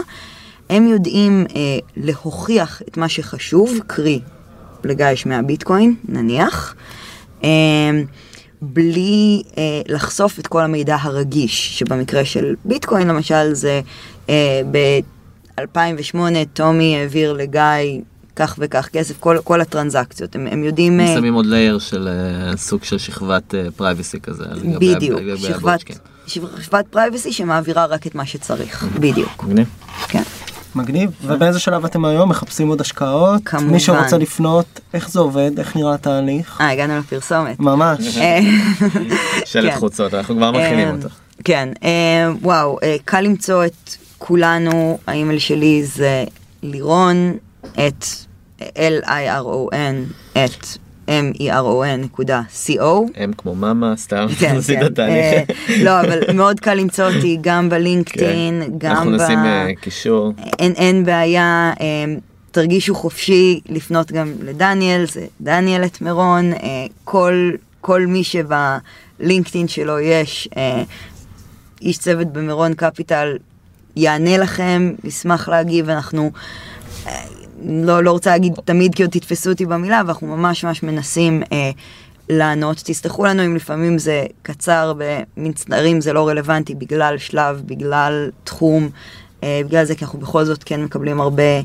S3: הם יודעים אה, להוכיח את מה שחשוב, קרי, לגיא יש 100 ביטקוין, נניח, אה, בלי אה, לחשוף את כל המידע הרגיש, שבמקרה של ביטקוין למשל זה אה, ב-2008 טומי העביר לגיא כך וכך כסף, כל, כל הטרנזקציות, הם, הם יודעים...
S4: הם
S3: אה,
S4: שמים עוד layer של אה, סוג של שכבת privacy כזה. על גבי-
S3: בדיוק,
S4: על גבי
S3: שכבת. שכבת privacy שמעבירה רק את מה שצריך, בדיוק,
S4: מגניב.
S3: כן.
S2: מגניב. ובאיזה שלב אתם היום? מחפשים עוד השקעות?
S3: כמובן.
S2: מי שרוצה לפנות, איך זה עובד? איך נראה התהליך?
S3: אה, הגענו לפרסומת.
S2: ממש.
S3: אה,
S4: שלט
S3: כן.
S4: חוצות, אנחנו כבר מכינים
S3: אה,
S4: אותו.
S3: כן, אה, וואו, אה, קל למצוא את כולנו, האימייל שלי זה לירון, את L-I-R-O-N, את M-E-R-O-N נקודה C-O.
S4: הם כמו מאמה, סתם,
S3: כן,
S4: עשית
S3: כן.
S4: תהליך.
S3: אה, לא, אבל מאוד קל למצוא אותי גם בלינקדאין,
S4: כן.
S3: גם
S4: אנחנו
S3: ב...
S4: נשים אה, קישור.
S3: אין, אין בעיה, אה, תרגישו חופשי לפנות גם לדניאל, זה דניאל את מירון, כל, כל מי שבלינקדאין שלו יש איש צוות במירון קפיטל יענה לכם, ישמח להגיב, אנחנו לא, לא רוצה להגיד תמיד כי עוד תתפסו אותי במילה, אבל אנחנו ממש ממש מנסים אה, לענות. תסלחו לנו אם לפעמים זה קצר במצטערים זה לא רלוונטי בגלל שלב, בגלל תחום, אה, בגלל זה כי אנחנו בכל זאת כן מקבלים הרבה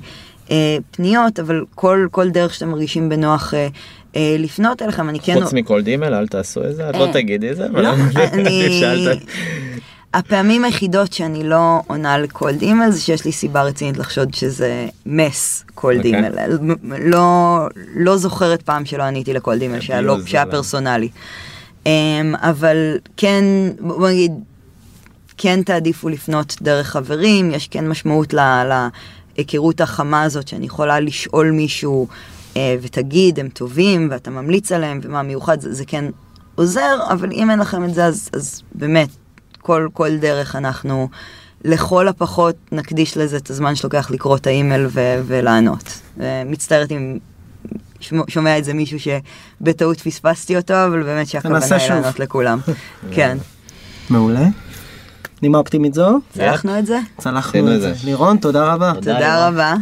S3: אה, פניות, אבל כל, כל דרך שאתם מרגישים בנוח אה, אה, לפנות אליכם, אני כן...
S4: חוץ מקולד אימייל, אל תעשו את זה, את לא
S3: אה.
S4: תגידי את זה, אבל
S3: לא, אני... הפעמים היחידות שאני לא עונה ל cold email זה שיש לי סיבה רצינית לחשוד שזה מס cold
S4: אוקיי.
S3: אימייל. לא, לא זוכרת פעם שלא עניתי ל cold
S4: email
S3: שהיה,
S4: לא,
S3: פרסונלי. אמ, אבל כן, בוא נגיד, כן תעדיפו לפנות דרך חברים, יש כן משמעות להיכרות החמה הזאת שאני יכולה לשאול מישהו אה, ותגיד, הם טובים ואתה ממליץ עליהם ומה מיוחד, זה, זה כן עוזר, אבל אם אין לכם את זה אז, אז באמת, כל, כל דרך אנחנו לכל הפחות נקדיש לזה את הזמן שלוקח לקרוא את האימייל ו- ולענות. מצטערת אם שומע את זה מישהו שבטעות פספסתי אותו, אבל באמת שהכוונה היא. לענות לכולם. כן,
S2: מעולה. נימה אופטימית זו,
S3: צלחנו את זה?
S2: צלחנו את זה. לירון, תודה רבה.
S4: תודה.
S3: רבה.